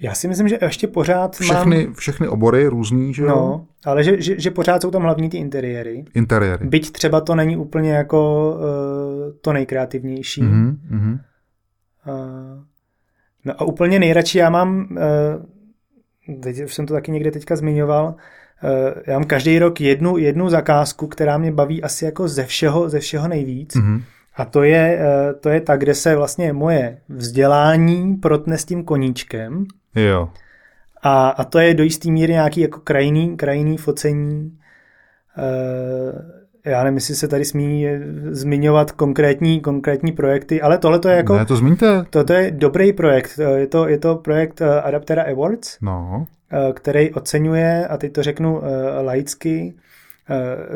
já si myslím, že ještě pořád všechny, mám... Všechny obory různý, že jo? No, ale že, že, že pořád jsou tam hlavní ty interiéry. Interiéry. Byť třeba to není úplně jako uh, to nejkreativnější. Mm-hmm, mm-hmm. Uh, no a úplně nejradši já mám, uh, teď už jsem to taky někde teďka zmiňoval, uh, já mám každý rok jednu, jednu zakázku, která mě baví asi jako ze všeho, ze všeho nejvíc. Mm-hmm. A to je, to je ta, kde se vlastně moje vzdělání protne s tím koníčkem. Jo. A, a to je do jistý míry nějaký jako krajný, krajný focení. E, já nevím, jestli se tady smí zmiňovat konkrétní, konkrétní projekty, ale tohle to je jako... Ne, to zmiňte. To, to je dobrý projekt. Je to, je to projekt eh, Adaptera Awards, no. Eh, který oceňuje, a teď to řeknu laicky,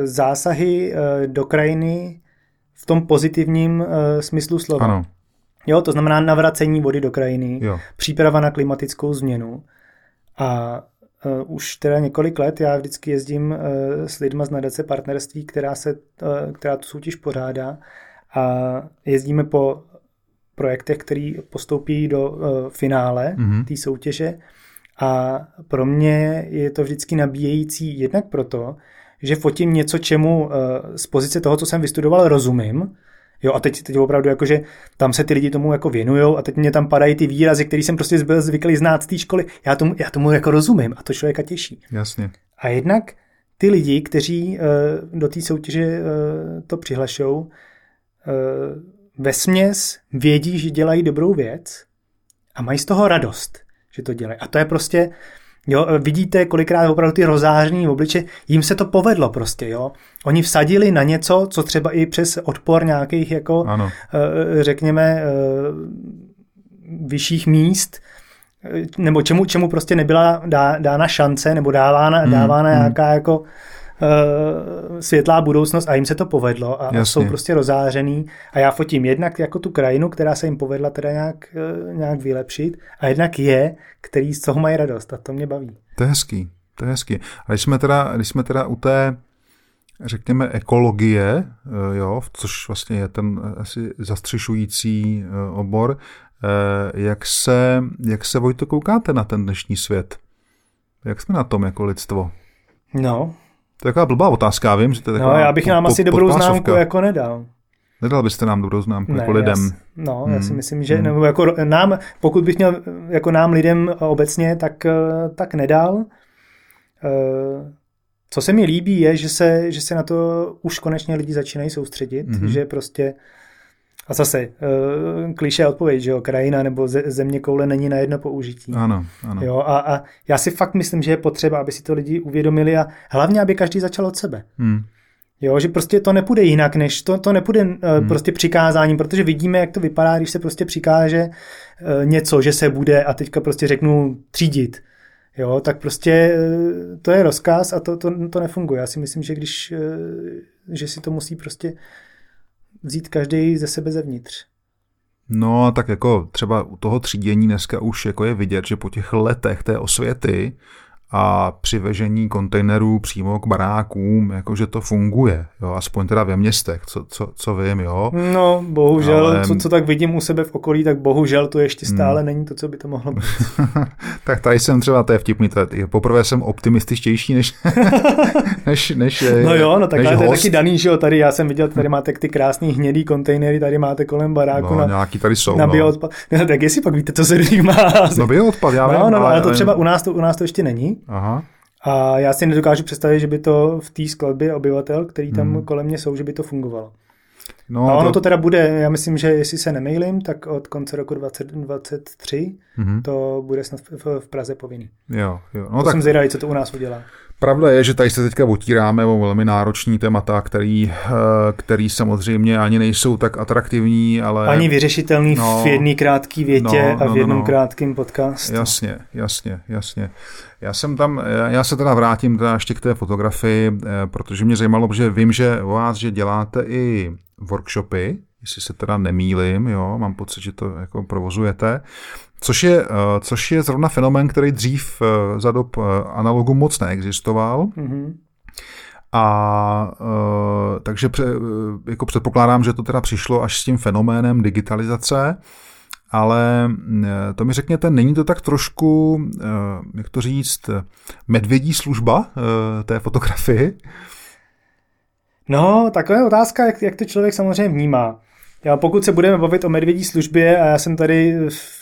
zásahy do krajiny v tom pozitivním smyslu slova. Ano. Jo, to znamená navracení vody do krajiny, jo. příprava na klimatickou změnu. A uh, už teda několik let já vždycky jezdím uh, s lidma z nadace partnerství, která, se, uh, která tu soutěž pořádá a jezdíme po projektech, který postoupí do uh, finále mm-hmm. té soutěže a pro mě je to vždycky nabíjející jednak proto, že fotím něco, čemu uh, z pozice toho, co jsem vystudoval, rozumím, Jo, a teď, teď opravdu jako, že tam se ty lidi tomu jako věnují a teď mě tam padají ty výrazy, které jsem prostě byl zvyklý znát z té školy. Já tomu, já tomu jako rozumím a to člověka těší. Jasně. A jednak ty lidi, kteří uh, do té soutěže uh, to přihlašou, uh, ve směs vědí, že dělají dobrou věc a mají z toho radost, že to dělají. A to je prostě, Jo, vidíte kolikrát opravdu ty rozářní obliče, jim se to povedlo prostě, jo. Oni vsadili na něco, co třeba i přes odpor nějakých jako, ano. Eh, řekněme, eh, vyšších míst, nebo čemu, čemu prostě nebyla dána šance, nebo dávána, hmm, dávána hmm. nějaká jako uh, světlá budoucnost a jim se to povedlo a, a jsou prostě rozářený a já fotím jednak jako tu krajinu, která se jim povedla teda nějak, uh, nějak vylepšit a jednak je, který z toho mají radost a to mě baví. To je hezký, to je hezký. A když jsme teda, když jsme teda u té řekněme, ekologie, eh, jo, což vlastně je ten asi zastřešující obor. Jak se, jak se, Vojto, koukáte na ten dnešní svět? Jak jsme na tom jako lidstvo? No, to je taková blbá otázka, já vím, že to je taková No, já bych nám po, asi dobrou známku jako nedal. Nedal byste nám dobrou známku ne, jako lidem. Jas, no, hmm. já si hmm. myslím, že hmm. nebo jako nám, pokud bych měl jako nám lidem obecně, tak, tak nedal. Eh, co se mi líbí je, že se, že se na to už konečně lidi začínají soustředit, hmm. že prostě a zase, uh, kliše odpověď, že jo, krajina nebo ze, země koule není na jedno použití. Ano, ano. Jo, a, a já si fakt myslím, že je potřeba, aby si to lidi uvědomili a hlavně, aby každý začal od sebe. Hmm. Jo, že prostě to nepůjde jinak, než to, to nepůjde uh, hmm. prostě přikázáním, protože vidíme, jak to vypadá, když se prostě přikáže uh, něco, že se bude a teďka prostě řeknu třídit. Jo, tak prostě uh, to je rozkaz a to, to, to nefunguje. Já si myslím, že když, uh, že si to musí prostě vzít každý ze sebe zevnitř. No, tak jako třeba u toho třídění dneska už jako je vidět, že po těch letech té osvěty a přivežení kontejnerů přímo k barákům, jakože to funguje, jo, aspoň teda ve městech, co, co, co vím, jo. No, bohužel, Ale... co, co tak vidím u sebe v okolí, tak bohužel to ještě stále hmm. není to, co by to mohlo být. tak tady jsem třeba, to je vtipný, je, poprvé jsem optimističtější než, než, než No jo, no tak to je taky daný, že jo, tady já jsem viděl, tady máte ty krásný hnědý kontejnery, tady máte kolem baráku no, na, nějaký tady jsou, na no. bioodpad. No, tak jestli pak víte, co se má. No bioodpad, já no, vím. No, no, ale, ale to třeba u nás to, u nás to ještě není. Aha. A já si nedokážu představit, že by to v té skladbě obyvatel, který tam hmm. kolem mě jsou, že by to fungovalo. No, a ono to... to teda bude, já myslím, že jestli se nemailím, tak od konce roku 2023 mm-hmm. to bude snad v, v Praze povinný. Jo, jo. No to tak... jsem zvědavý, co to u nás udělá. Pravda je, že tady se teďka otíráme o velmi náročný témata, který, eh, který samozřejmě ani nejsou tak atraktivní, ale... Ani vyřešitelný no, v jedné krátké větě no, no, a v no, jednom no, no. krátkém podcastu. Jasně, jasně, jasně. Já jsem tam, já se teda vrátím teda ještě k té fotografii, eh, protože mě zajímalo, protože vím, že o vás, že děláte i workshopy, jestli se teda nemýlim, jo, mám pocit, že to jako provozujete. Což je, eh, což je zrovna fenomén, který dřív eh, za dob eh, analogu moc neexistoval. Mm-hmm. A takže pře, jako předpokládám, že to teda přišlo až s tím fenoménem digitalizace, ale to mi řekněte, není to tak trošku, jak to říct, medvědí služba té fotografii? No, taková je otázka, jak, jak to člověk samozřejmě vnímá. Já, pokud se budeme bavit o medvědí službě, a já jsem tady v,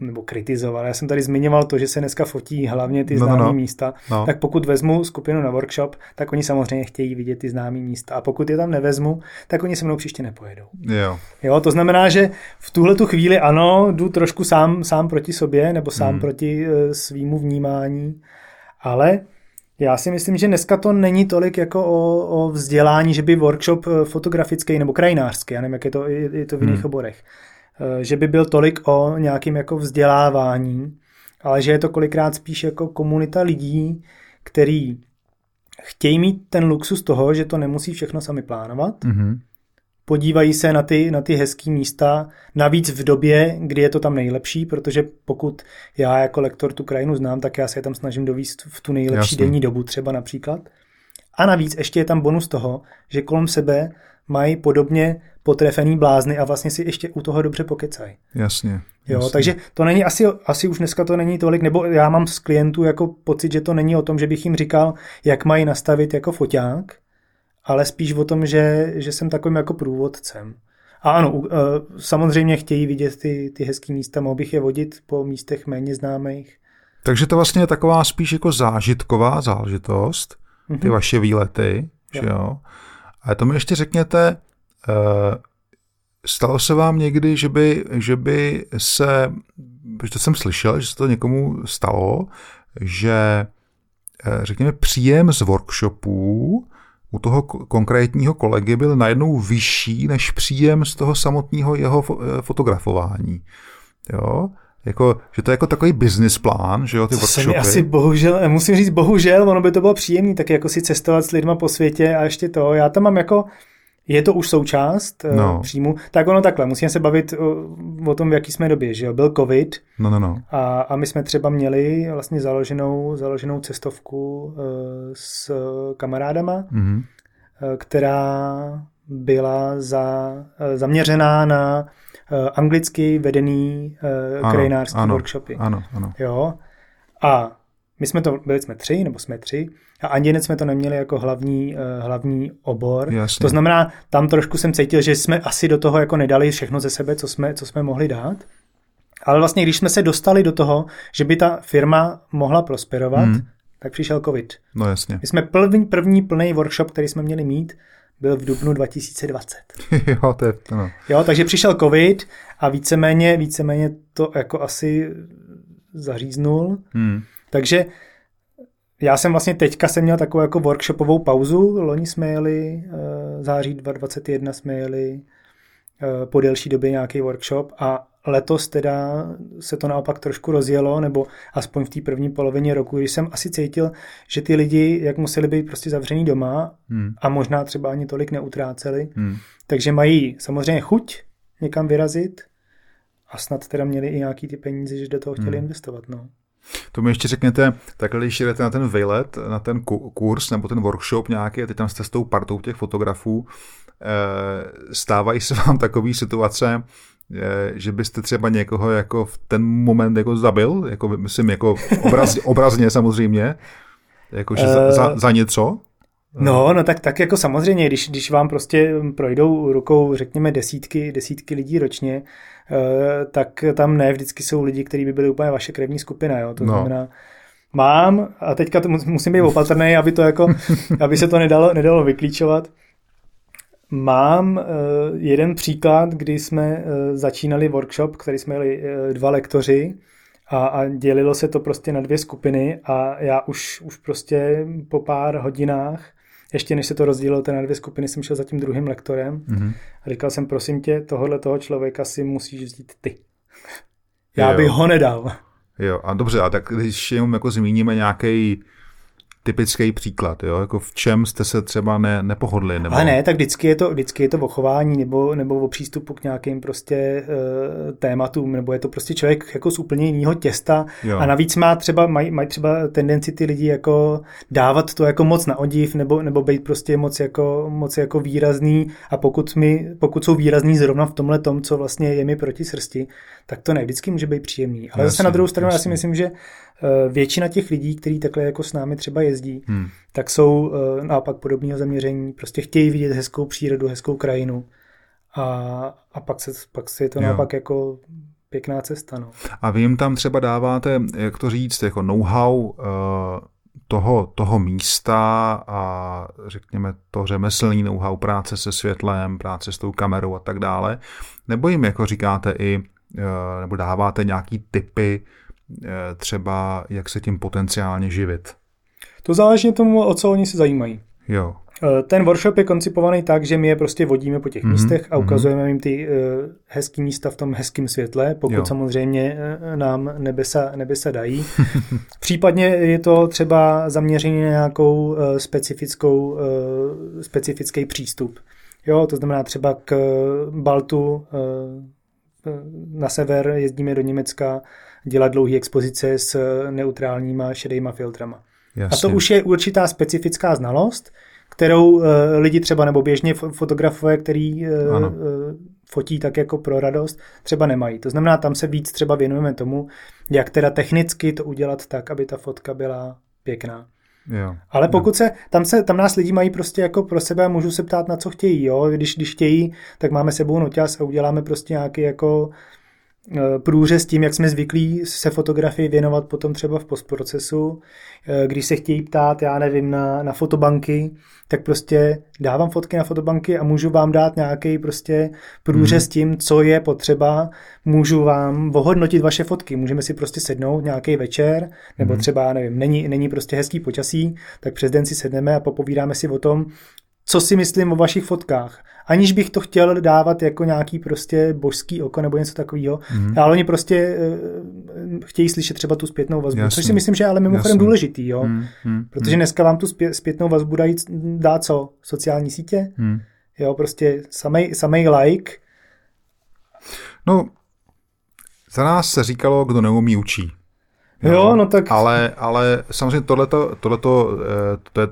nebo kritizoval, já jsem tady zmiňoval to, že se dneska fotí hlavně ty no, známé no, no. místa, no. tak pokud vezmu skupinu na workshop, tak oni samozřejmě chtějí vidět ty známé místa. A pokud je tam nevezmu, tak oni se mnou příště nepojedou. Jo. jo to znamená, že v tuhle tu chvíli ano, jdu trošku sám, sám proti sobě, nebo sám hmm. proti uh, svýmu vnímání, ale já si myslím, že dneska to není tolik jako o, o vzdělání, že by workshop eh, fotografický nebo krajinářský, já nevím, jak je to, je to v jiných hmm. oborech, eh, že by byl tolik o nějakým jako vzdělávání, ale že je to kolikrát spíš jako komunita lidí, který chtějí mít ten luxus toho, že to nemusí všechno sami plánovat, mm-hmm podívají se na ty, na ty hezké místa, navíc v době, kdy je to tam nejlepší, protože pokud já jako lektor tu krajinu znám, tak já se je tam snažím dovíst v tu nejlepší Jasně. denní dobu třeba například. A navíc ještě je tam bonus toho, že kolem sebe mají podobně potrefený blázny a vlastně si ještě u toho dobře pokecají. Jasně. Jo, jasně. takže to není asi, asi už dneska to není tolik, nebo já mám z klientů jako pocit, že to není o tom, že bych jim říkal, jak mají nastavit jako foťák, ale spíš o tom, že, že jsem takovým jako průvodcem. A ano, eh, samozřejmě chtějí vidět ty, ty hezké místa, mohl bych je vodit po místech méně známých. Takže to vlastně je taková spíš jako zážitková záležitost, ty mm-hmm. vaše výlety, jo. že jo? A to mi ještě řekněte, eh, stalo se vám někdy, že by, že by se, protože to jsem slyšel, že se to někomu stalo, že eh, řekněme příjem z workshopů u toho konkrétního kolegy byl najednou vyšší než příjem z toho samotného jeho eh, fotografování. Jo? Jako, že to je jako takový business plán, že jo, ty to workshopy. Asi bohužel, musím říct bohužel, ono by to bylo příjemné, tak jako si cestovat s lidma po světě a ještě to. Já tam mám jako, je to už součást eh, no. příjmu. Tak ono takhle, musíme se bavit o, o tom, v jaký jsme době, že jo. Byl covid no, no, no. A, a my jsme třeba měli vlastně založenou, založenou cestovku uh, s kamarádama, mm-hmm. která byla za, zaměřená na anglicky vedený uh, krajinářský ano, workshopy. Ano, ano. Jo. A my jsme to, byli jsme tři, nebo jsme tři, a ani jsme to neměli jako hlavní, uh, hlavní obor. Jasně. To znamená, tam trošku jsem cítil, že jsme asi do toho jako nedali všechno ze sebe, co jsme, co jsme mohli dát. Ale vlastně, když jsme se dostali do toho, že by ta firma mohla prosperovat, hmm. tak přišel covid. No jasně. My jsme první, první plný workshop, který jsme měli mít, byl v dubnu 2020. jo, to je, no. jo, takže přišel covid a víceméně, víceméně to jako asi zaříznul. Hmm. Takže já jsem vlastně teďka jsem měl takovou jako workshopovou pauzu. Loni jsme jeli, uh, září 2021 jsme jeli uh, po delší době nějaký workshop a letos teda se to naopak trošku rozjelo, nebo aspoň v té první polovině roku, když jsem asi cítil, že ty lidi, jak museli být prostě zavřený doma hmm. a možná třeba ani tolik neutráceli, hmm. takže mají samozřejmě chuť někam vyrazit a snad teda měli i nějaký ty peníze, že do toho chtěli hmm. investovat. No. To mi ještě řekněte, takhle když jdete na ten výlet, na ten kurz nebo ten workshop nějaký a teď tam jste s tou partou těch fotografů, eh, stávají se vám takové situace, že byste třeba někoho jako v ten moment jako zabil, jako myslím jako obraz, obrazně samozřejmě, jako že za, za, za něco? No, no tak, tak jako samozřejmě, když, když vám prostě projdou rukou, řekněme, desítky, desítky lidí ročně, eh, tak tam ne vždycky jsou lidi, kteří by byli úplně vaše krevní skupina, jo. To no. znamená, Mám a teďka to musím být opatrný, aby, to jako, aby se to nedalo, nedalo vyklíčovat. Mám uh, jeden příklad, kdy jsme uh, začínali workshop, který jsme měli uh, dva lektoři a, a dělilo se to prostě na dvě skupiny a já už, už prostě po pár hodinách, ještě než se to rozdělilo na dvě skupiny, jsem šel za tím druhým lektorem mm-hmm. a říkal jsem, prosím tě, tohohle toho člověka si musíš vzít ty. Já jo. bych ho nedal. Jo, a dobře, a tak když jenom jako zmíníme nějaký typický příklad, jo? Jako v čem jste se třeba ne, nepohodli? Nebo... Ale ne, tak vždycky je to, vždycky je to o chování nebo, nebo o přístupu k nějakým prostě e, tématům, nebo je to prostě člověk jako z úplně jiného těsta jo. a navíc má třeba, mají maj třeba tendenci ty lidi jako dávat to jako moc na odiv nebo, nebo být prostě moc jako, moc jako výrazný a pokud, mi, pokud jsou výrazný zrovna v tomhle tom, co vlastně je mi proti srsti, tak to ne vždycky může být příjemný. Ale jasně, zase na druhou stranu jasně. já si myslím, že většina těch lidí, kteří takhle jako s námi třeba jezdí, hmm. tak jsou eh, naopak podobného zaměření, prostě chtějí vidět hezkou přírodu, hezkou krajinu a, a pak, se, pak se je to jo. naopak jako pěkná cesta. No. A vy jim tam třeba dáváte, jak to říct, jako know-how uh, toho, toho místa a řekněme to řemeslný know-how práce se světlem, práce s tou kamerou a tak dále, nebo jim jako říkáte i, uh, nebo dáváte nějaký typy, Eh, třeba jak se tím potenciálně živit? To záleží na tomu, o co oni se zajímají. Jo. Eh, ten workshop je koncipovaný tak, že my je prostě vodíme po těch mm-hmm. místech a mhm. ukazujeme jim ty uh, hezký místa v tom hezkém světle, pokud jo. samozřejmě nám nebesa, nebesa dají. Případně je to třeba zaměření na nějakou uh, specifickou, uh, specifický přístup. Jo, to znamená třeba k Baltu uh, na sever jezdíme do Německa, dělat dlouhé expozice s neutrálníma šedýma filtrama. Jasně. A to už je určitá specifická znalost, kterou uh, lidi třeba nebo běžně fotografové, který uh, uh, fotí tak jako pro radost, třeba nemají. To znamená, tam se víc třeba věnujeme tomu, jak teda technicky to udělat tak, aby ta fotka byla pěkná. Jo, Ale pokud jo. se tam, se, tam nás lidi mají prostě jako pro sebe a můžu se ptát, na co chtějí. Jo? Když, když chtějí, tak máme sebou noťas a uděláme prostě nějaký jako Eh, průřez tím, jak jsme zvyklí se fotografii věnovat potom třeba v postprocesu. Eh, když se chtějí ptát, já nevím, na, na fotobanky, tak prostě dávám fotky na fotobanky a můžu vám dát nějaký prostě průřez mm. tím, co je potřeba. Můžu vám ohodnotit vaše fotky. Můžeme si prostě sednout nějaký večer, nebo mm. třeba, nevím, není, není prostě hezký počasí, tak přes den si sedneme a popovídáme si o tom, co si myslím o vašich fotkách. Aniž bych to chtěl dávat jako nějaký prostě božský oko nebo něco takového, mm. ale oni prostě uh, chtějí slyšet třeba tu zpětnou vazbu, Jasný. což si myslím, že je ale mimochodem Jasný. důležitý, jo? Mm. Mm. Protože dneska vám tu zpětnou vazbu dají, dá co? Sociální sítě? Mm. Jo, prostě samej, samej like. No, za nás se říkalo, kdo neumí, učí. Jo, jo no tak... Ale, ale samozřejmě tohleto, tohleto, eh, to je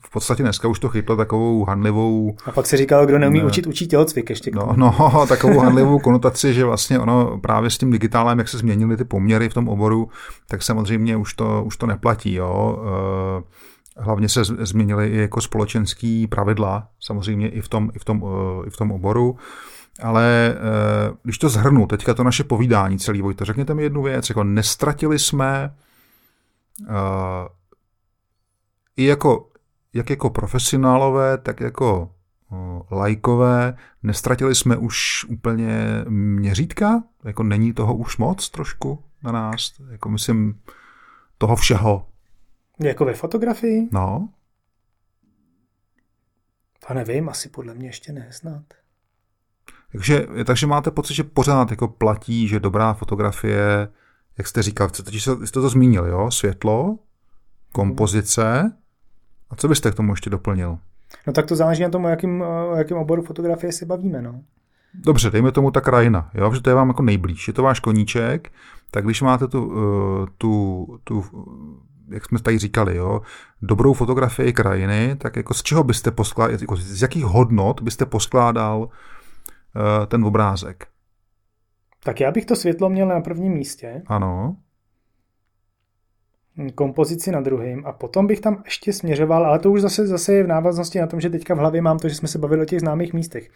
v podstatě dneska už to chytlo takovou hanlivou... A pak se říkalo, kdo neumí ne, učit, učí tělocvik ještě. No, no, takovou hanlivou konotaci, že vlastně ono právě s tím digitálem, jak se změnily ty poměry v tom oboru, tak samozřejmě už to, už to neplatí, jo. Eh, hlavně se změnily i jako společenský pravidla, samozřejmě i v tom, i v tom, eh, i v tom oboru. Ale eh, když to zhrnu, teďka to naše povídání celý, Vojto, řekněte mi jednu věc, jako nestratili jsme uh, i jako, jak jako profesionálové, tak jako uh, lajkové, nestratili jsme už úplně měřítka? Jako není toho už moc trošku na nás? Jako myslím toho všeho. Jako ve fotografii? No. To nevím, asi podle mě ještě ne snad. Takže, takže máte pocit, že pořád jako platí, že dobrá fotografie, jak jste říkal, totiž jste to zmínil, jo? Světlo, kompozice. A co byste k tomu ještě doplnil? No tak to záleží na tom, o jakým, o jakým oboru fotografie si bavíme, no. Dobře, dejme tomu ta krajina, jo? že to je vám jako nejblíž. Je to váš koníček, tak když máte tu, eh, tu, tu jak jsme tady říkali, jo, dobrou fotografii krajiny, tak jako z čeho byste poskládal, jako z jakých hodnot byste poskládal ten obrázek. Tak já bych to světlo měl na prvním místě. Ano. Kompozici na druhém a potom bych tam ještě směřoval, ale to už zase, zase je v návaznosti na tom, že teďka v hlavě mám to, že jsme se bavili o těch známých místech.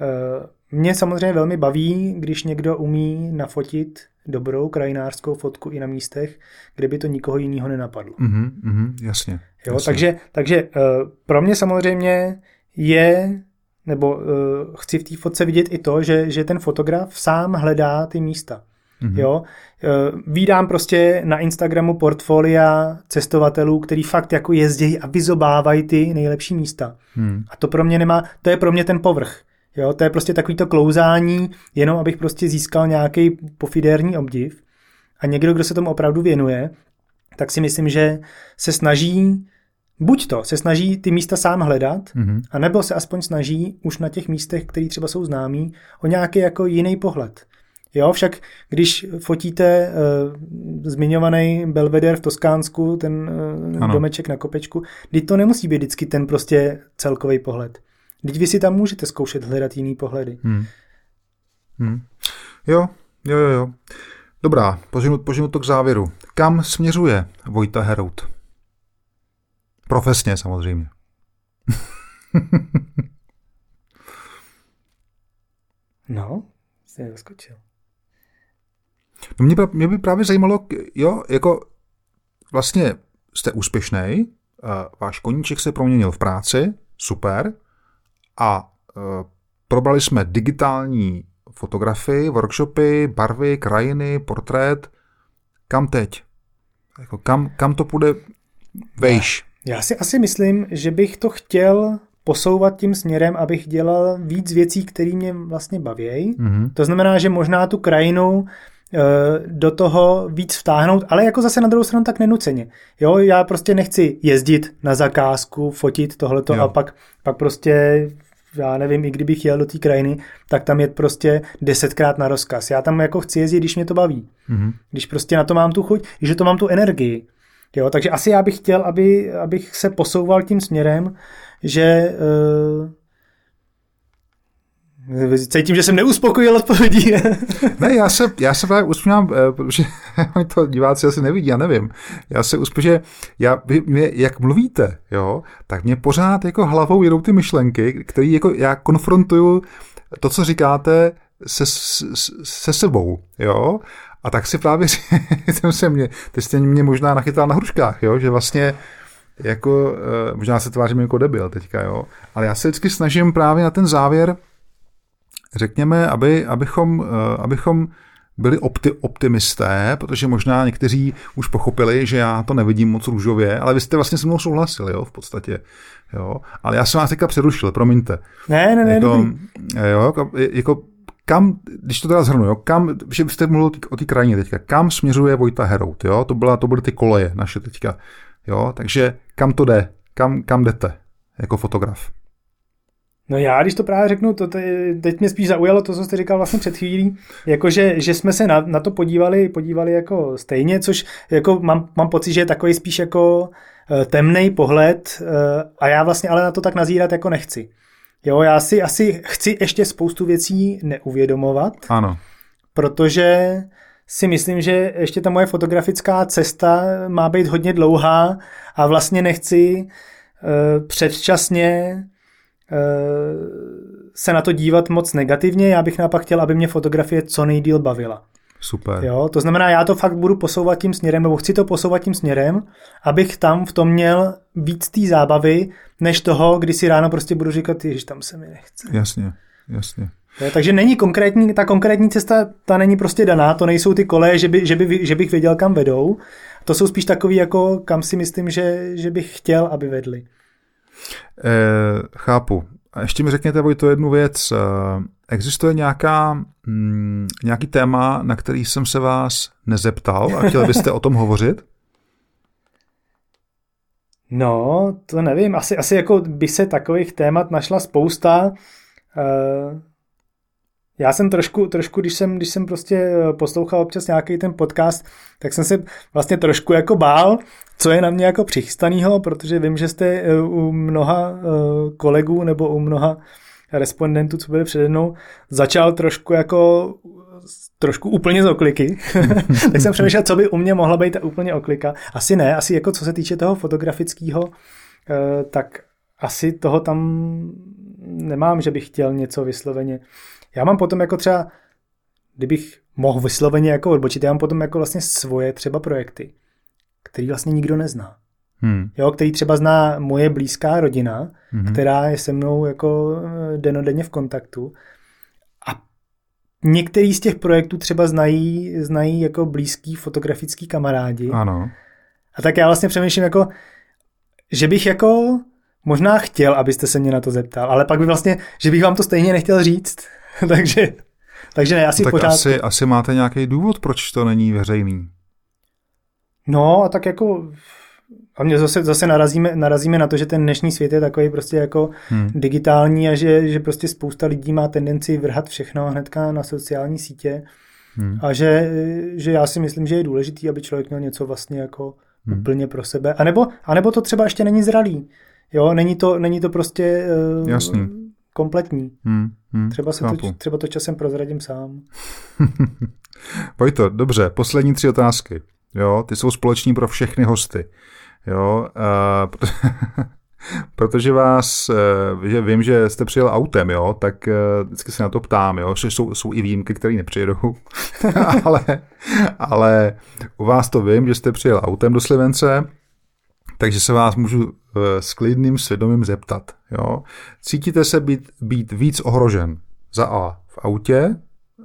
Eh, mě samozřejmě velmi baví, když někdo umí nafotit dobrou krajinářskou fotku i na místech, kde by to nikoho jiného nenapadlo. Mm-hmm, mm, jasně. Jo, jasně. Takže, takže uh, pro mě samozřejmě je, nebo uh, chci v té fotce vidět i to, že, že ten fotograf sám hledá ty místa. Mm-hmm. Jo, uh, vídám prostě na Instagramu portfolia cestovatelů, který fakt jako jezdí a vyzobávají ty nejlepší místa. Mm. A to pro mě nemá, to je pro mě ten povrch. Jo, to je prostě takový to klouzání, jenom abych prostě získal nějaký pofidérní obdiv. A někdo, kdo se tomu opravdu věnuje, tak si myslím, že se snaží, buď to, se snaží ty místa sám hledat, mm-hmm. anebo se aspoň snaží už na těch místech, které třeba jsou známí, o nějaký jako jiný pohled. Jo, však když fotíte uh, zmiňovaný Belvedere v Toskánsku, ten uh, domeček na kopečku, teď to nemusí být vždycky ten prostě celkový pohled. Teď vy si tam můžete zkoušet hledat jiný pohledy. Hmm. Hmm. Jo, jo, jo, jo. Dobrá, poženu, poženu to k závěru. Kam směřuje Vojta Herout? Profesně samozřejmě. no, jsi zaskočil. No mě, mě by právě zajímalo, jo, jako vlastně jste úspěšný, váš koníček se proměnil v práci, super, a e, probrali jsme digitální fotografii, workshopy, barvy, krajiny, portrét. Kam teď? Jako kam, kam to půjde vejš? Já si asi myslím, že bych to chtěl posouvat tím směrem, abych dělal víc věcí, které mě vlastně baví. Mm-hmm. To znamená, že možná tu krajinu e, do toho víc vtáhnout, ale jako zase na druhou stranu tak nenuceně. Jo, já prostě nechci jezdit na zakázku, fotit tohleto jo. a pak, pak prostě já nevím, i kdybych jel do té krajiny, tak tam je prostě desetkrát na rozkaz. Já tam jako chci jezdit, když mě to baví. Mm-hmm. Když prostě na to mám tu chuť, že to mám tu energii. Jo, takže asi já bych chtěl, aby, abych se posouval tím směrem, že uh, Cítím, že jsem neuspokojil odpovědí. ne, já se, já se právě usmívám, eh, protože to diváci asi nevidí, já nevím. Já se usmívám, že já, mě, jak mluvíte, jo, tak mě pořád jako hlavou jedou ty myšlenky, které jako já konfrontuju to, co říkáte, se, se sebou, jo. A tak si právě jsem se mě, ty jste mě možná nachytal na hruškách, jo, že vlastně jako, eh, možná se tvářím jako debil teďka, jo, ale já se vždycky snažím právě na ten závěr řekněme, aby, abychom, eh, abychom byli opti, optimisté, protože možná někteří už pochopili, že já to nevidím moc růžově, ale vy jste vlastně se mnou souhlasili, jo, v podstatě. Jo. Ale já jsem vás teďka přerušil, promiňte. Ne, ne, ne. Jako, jo, jako, jako kam, když to teda zhrnu, jo, kam, že jste mluvil o té krajině teďka, kam směřuje Vojta Herout, jo, to, byla, to byly ty koleje naše teďka, jo, takže kam to jde, kam, kam jdete jako fotograf? No já, když to právě řeknu, to teď mě spíš zaujalo to, co jste říkal vlastně před chvílí, jakože, že jsme se na, na to podívali, podívali jako stejně, což jako mám, mám pocit, že je takový spíš jako eh, temný pohled eh, a já vlastně ale na to tak nazírat jako nechci. Jo, já si asi chci ještě spoustu věcí neuvědomovat. Ano. Protože si myslím, že ještě ta moje fotografická cesta má být hodně dlouhá a vlastně nechci uh, předčasně Eh, se na to dívat moc negativně, já bych naopak chtěl, aby mě fotografie co nejdíl bavila. Super. Jo, to znamená, já to fakt budu posouvat tím směrem, nebo chci to posouvat tím směrem, abych tam v tom měl víc té zábavy, než toho, kdy si ráno prostě budu říkat, že tam se mi nechce. Jasně, jasně. Jo, takže není konkrétní, ta konkrétní cesta, ta není prostě daná, to nejsou ty koleje, že, by, že, by, že bych věděl, kam vedou. To jsou spíš takový, jako kam si myslím, že, že bych chtěl, aby vedli. Eh, chápu. A ještě mi řekněte, Vojto, jednu věc. Existuje nějaká, mm, nějaký téma, na který jsem se vás nezeptal a chtěli byste o tom hovořit? No, to nevím. Asi, asi jako by se takových témat našla spousta. Eh, já jsem trošku, trošku když, jsem, když jsem prostě eh, poslouchal občas nějaký ten podcast, tak jsem se vlastně trošku jako bál, co je na mě jako přichystanýho, protože vím, že jste eh, u mnoha kolegů nebo u mnoha respondentů, co byli přede mnou, začal trošku jako trošku úplně z okliky. tak jsem přemýšlel, co by u mě mohla být ta úplně oklika. Asi ne, asi jako co se týče toho fotografického, tak asi toho tam nemám, že bych chtěl něco vysloveně já mám potom jako třeba kdybych mohl vysloveně jako odbočit, já mám potom jako vlastně svoje třeba projekty, který vlastně nikdo nezná. Hmm. Jo, který třeba zná moje blízká rodina, hmm. která je se mnou jako eh, denodenně v kontaktu. A některý z těch projektů třeba znají, znají jako blízký fotografický kamarádi. Ano. A tak já vlastně přemýšlím jako, že bych jako možná chtěl, abyste se mě na to zeptal, ale pak by vlastně, že bych vám to stejně nechtěl říct. takže, takže ne, asi no, tak pořádku. asi, asi máte nějaký důvod, proč to není veřejný. No a tak jako a mě zase, zase narazíme, narazíme na to, že ten dnešní svět je takový prostě jako hmm. digitální a že, že prostě spousta lidí má tendenci vrhat všechno hnedka na sociální sítě hmm. a že, že já si myslím, že je důležitý, aby člověk měl něco vlastně jako hmm. úplně pro sebe. A nebo, a nebo to třeba ještě není zralý. Jo, není to, není to prostě uh, Jasný. kompletní. Hmm. Hmm. Třeba, se to, třeba to časem prozradím sám. Pojď to, dobře, poslední tři otázky. Jo, ty jsou společní pro všechny hosty. Jo, uh, protože vás, uh, že vím, že jste přijel autem, jo, tak uh, vždycky se na to ptám, jo, že jsou, jsou i výjimky, které nepřijedou, ale, ale u vás to vím, že jste přijel autem do Slivence, takže se vás můžu s klidným svědomím zeptat. Jo? Cítíte se být, být víc ohrožen za A v autě,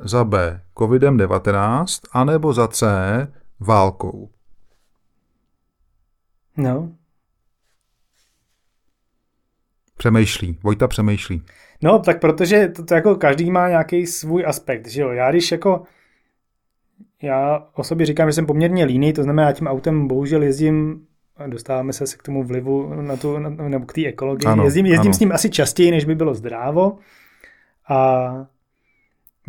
za B COVID-19, anebo za C válkou? No. Přemýšlí. Vojta přemýšlí. No, tak protože to, to jako každý má nějaký svůj aspekt, že jo. Já když jako já o sobě říkám, že jsem poměrně líný, to znamená, já tím autem bohužel jezdím a dostáváme se k tomu vlivu na tu, na, nebo k té ekologii. Ano, jezdím jezdím ano. s ním asi častěji, než by bylo zdrávo. A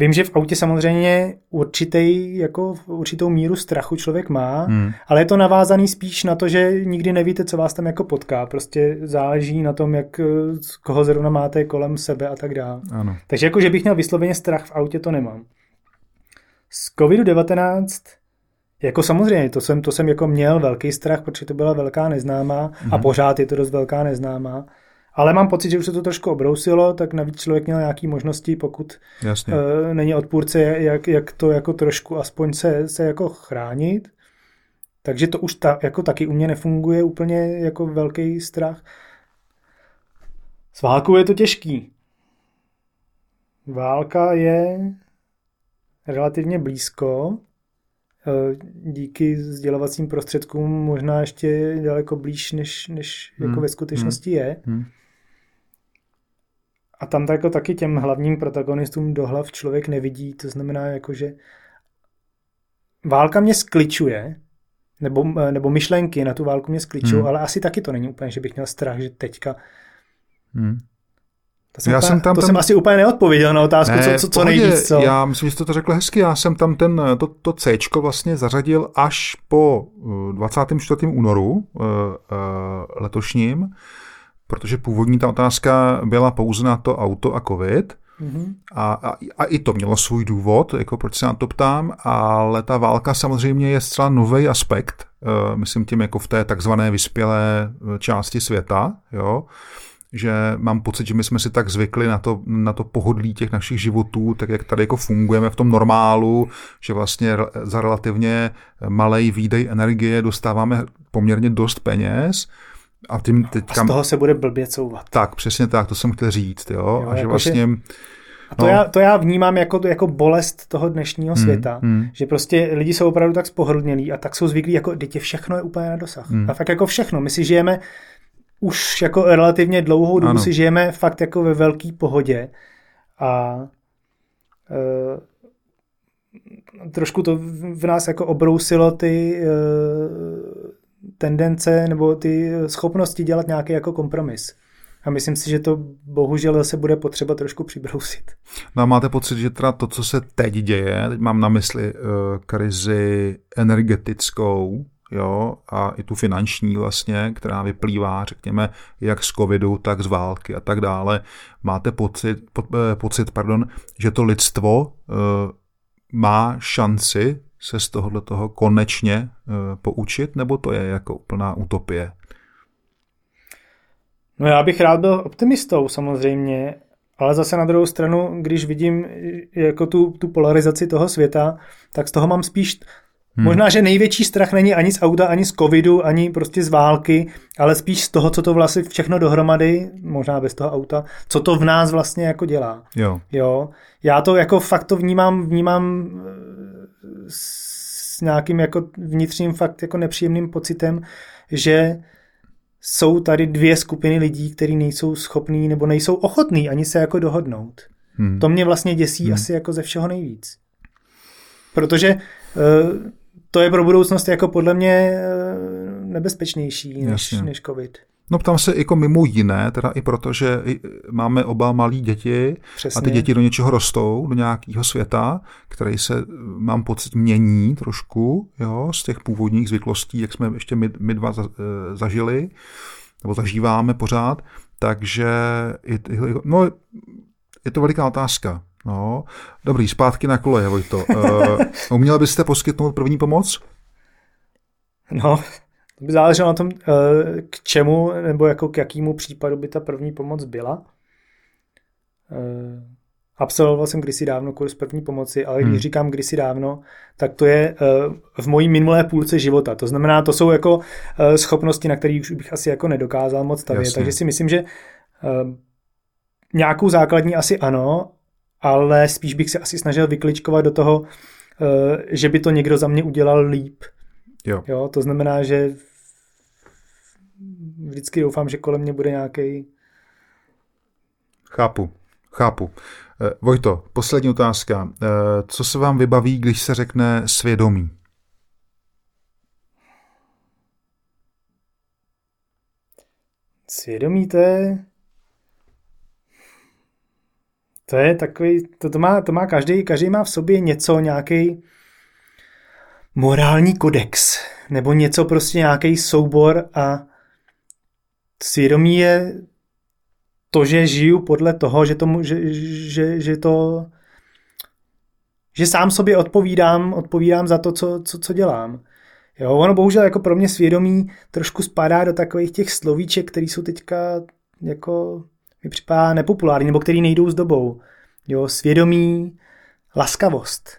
Vím, že v autě samozřejmě určitý, jako určitou míru strachu člověk má, hmm. ale je to navázaný spíš na to, že nikdy nevíte, co vás tam jako potká. Prostě záleží na tom, jak koho zrovna máte kolem sebe a tak dále. Ano. Takže jako, že bych měl vysloveně strach v autě, to nemám. Z COVID-19 jako samozřejmě, to jsem, to jsem jako měl velký strach, protože to byla velká neznámá hmm. a mhm. pořád je to dost velká neznámá. Ale mám pocit, že už se to trošku obrousilo, tak navíc člověk měl nějaké možnosti, pokud Jasně. Uh, není odpůrce, jak, jak to jako trošku aspoň se, se jako chránit. Takže to už ta, jako taky u mě nefunguje úplně jako velký strach. S válkou je to těžký. Válka je relativně blízko. Eh, díky sdělovacím prostředkům možná ještě daleko blíž, než, než jako hmm. jako ve skutečnosti hmm. je. Hmm. A tam tak jako taky těm hlavním protagonistům do hlav člověk nevidí, to znamená jako, že válka mě skličuje, nebo, nebo myšlenky na tu válku mě skličují, hmm. ale asi taky to není úplně, že bych měl strach, že teďka hmm. To jsem, já úplně, jsem tam to ten... jsem asi úplně neodpověděl na otázku, ne, co, co, co nejvíc. Co? Já myslím, že jste to řekl hezky. Já jsem tam ten, to, to C vlastně zařadil až po 24. Uh, únoru uh, uh, letošním, protože původní ta otázka byla pouze na to auto a covid. Mm-hmm. A, a, a i to mělo svůj důvod, jako proč se na to ptám, ale ta válka samozřejmě je zcela nový aspekt, uh, myslím tím jako v té takzvané vyspělé části světa, jo, že mám pocit, že my jsme si tak zvykli na to, na to pohodlí těch našich životů, tak jak tady jako fungujeme v tom normálu, že vlastně za relativně malý výdej energie dostáváme poměrně dost peněz, a tím teďka... A z toho se bude blbě couvat. Tak, přesně tak, to jsem chtěl říct, jo. jo a že jako vlastně... Že... A to, no. já, to já vnímám jako, jako bolest toho dnešního hmm, světa, hmm. že prostě lidi jsou opravdu tak spohodlnělí a tak jsou zvyklí, jako dítě všechno je úplně na dosah. Hmm. A fakt jako všechno. My si žijeme už jako relativně dlouhou dobu ano. si žijeme fakt jako ve velké pohodě a e, trošku to v nás jako obrousilo ty e, tendence nebo ty schopnosti dělat nějaký jako kompromis. A myslím si, že to bohužel zase bude potřeba trošku přibrousit. No a máte pocit, že teda to, co se teď děje, teď mám na mysli uh, krizi energetickou, jo, a i tu finanční vlastně, která vyplývá, řekněme, jak z covidu, tak z války a tak dále. Máte pocit, po, eh, pocit pardon, že to lidstvo eh, má šanci se z tohohle toho konečně eh, poučit, nebo to je jako úplná utopie? No já bych rád byl optimistou samozřejmě, ale zase na druhou stranu, když vidím jako tu, tu polarizaci toho světa, tak z toho mám spíš Hmm. Možná, že největší strach není ani z auta, ani z covidu, ani prostě z války, ale spíš z toho, co to vlastně všechno dohromady, možná bez toho auta, co to v nás vlastně jako dělá. Jo. jo. Já to jako fakt to vnímám, vnímám eh, s nějakým jako vnitřním fakt jako nepříjemným pocitem, že jsou tady dvě skupiny lidí, kteří nejsou schopní nebo nejsou ochotní ani se jako dohodnout. Hmm. To mě vlastně děsí hmm. asi jako ze všeho nejvíc. Protože uh, to je pro budoucnost jako podle mě eh, nebezpečnější než, než covid. No ptám se jako mimo jiné, teda i proto, že máme oba malí děti Přesně. a ty děti do něčeho rostou, do nějakého světa, který se, mám pocit, mění trošku jo, z těch původních zvyklostí, jak jsme ještě my, my dva eh, zažili, nebo zažíváme pořád, takže no, je to veliká otázka. No, dobrý, zpátky na koleje, Vojto. Uh, uměl byste poskytnout první pomoc? No, by záleželo na tom, uh, k čemu nebo jako k jakému případu by ta první pomoc byla. Uh, absolvoval jsem kdysi dávno kurz první pomoci, ale když hmm. říkám kdysi dávno, tak to je uh, v mojí minulé půlce života. To znamená, to jsou jako schopnosti, na kterých už bych asi jako nedokázal moc stavět. Jasně. Takže si myslím, že nějakou základní asi ano, ale spíš bych se asi snažil vykličkovat do toho, eh, že by to někdo za mě udělal líp. Jo. jo to znamená, že vždycky doufám, že kolem mě bude nějaký. Chápu, chápu. Eh, Vojto, poslední otázka. Eh, co se vám vybaví, když se řekne svědomí? Svědomí to je to je takový, to, to, má, to má každý, každý má v sobě něco, nějaký morální kodex, nebo něco prostě nějaký soubor a svědomí je to, že žiju podle toho, že, tomu, že, že, že to že sám sobě odpovídám, odpovídám za to, co, co, co dělám. Jo, ono bohužel jako pro mě svědomí trošku spadá do takových těch slovíček, které jsou teďka jako mi připadá nepopulární, nebo který nejdou s dobou. Jo, svědomí, laskavost.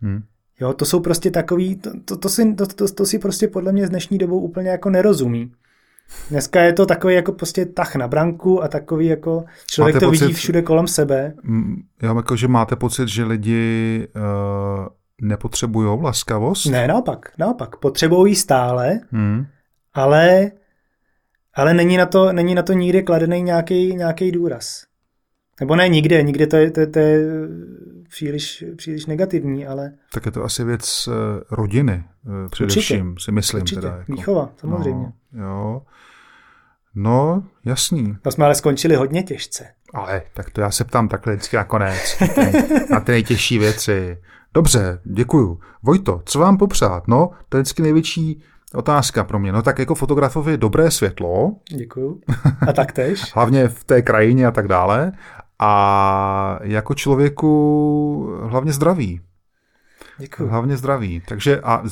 Hmm. Jo, to jsou prostě takový, to, to, to, si, to, to, to si prostě podle mě z dnešní dobou úplně jako nerozumí. Dneska je to takový jako prostě tah na branku a takový jako člověk máte to pocit, vidí všude kolem sebe. Já jako, že máte pocit, že lidi uh, nepotřebují laskavost? Ne, naopak, naopak. Potřebují stále, hmm. ale ale není na to, není na to nikdy kladený nějaký, nějaký důraz. Nebo ne nikde, nikde to je, to, to je příliš, příliš negativní, ale... Tak je to asi věc eh, rodiny, eh, především, Určitě. si myslím. Určitě. Teda, jako. Výchova, samozřejmě. No, jo. No, jasný. To jsme ale skončili hodně těžce. Ale, tak to já se ptám takhle vždycky nakonec. na ty nejtěžší věci. Dobře, děkuju. Vojto, co vám popřát? No, to je vždycky největší Otázka pro mě. No tak jako fotografovi dobré světlo. Děkuju. A tak tež. hlavně v té krajině a tak dále. A jako člověku hlavně zdraví. Děkuju. Hlavně zdraví. Takže a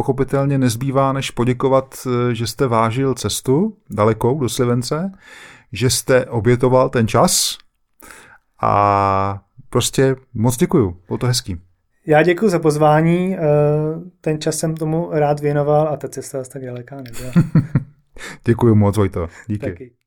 pochopitelně nezbývá, než poděkovat, že jste vážil cestu dalekou do Slivence, že jste obětoval ten čas a prostě moc děkuju. Bylo to hezký. Já děkuji za pozvání, eh, ten čas jsem tomu rád věnoval a ta cesta tak daleká nebyla. děkuji moc, Vojto. Díky. Taky.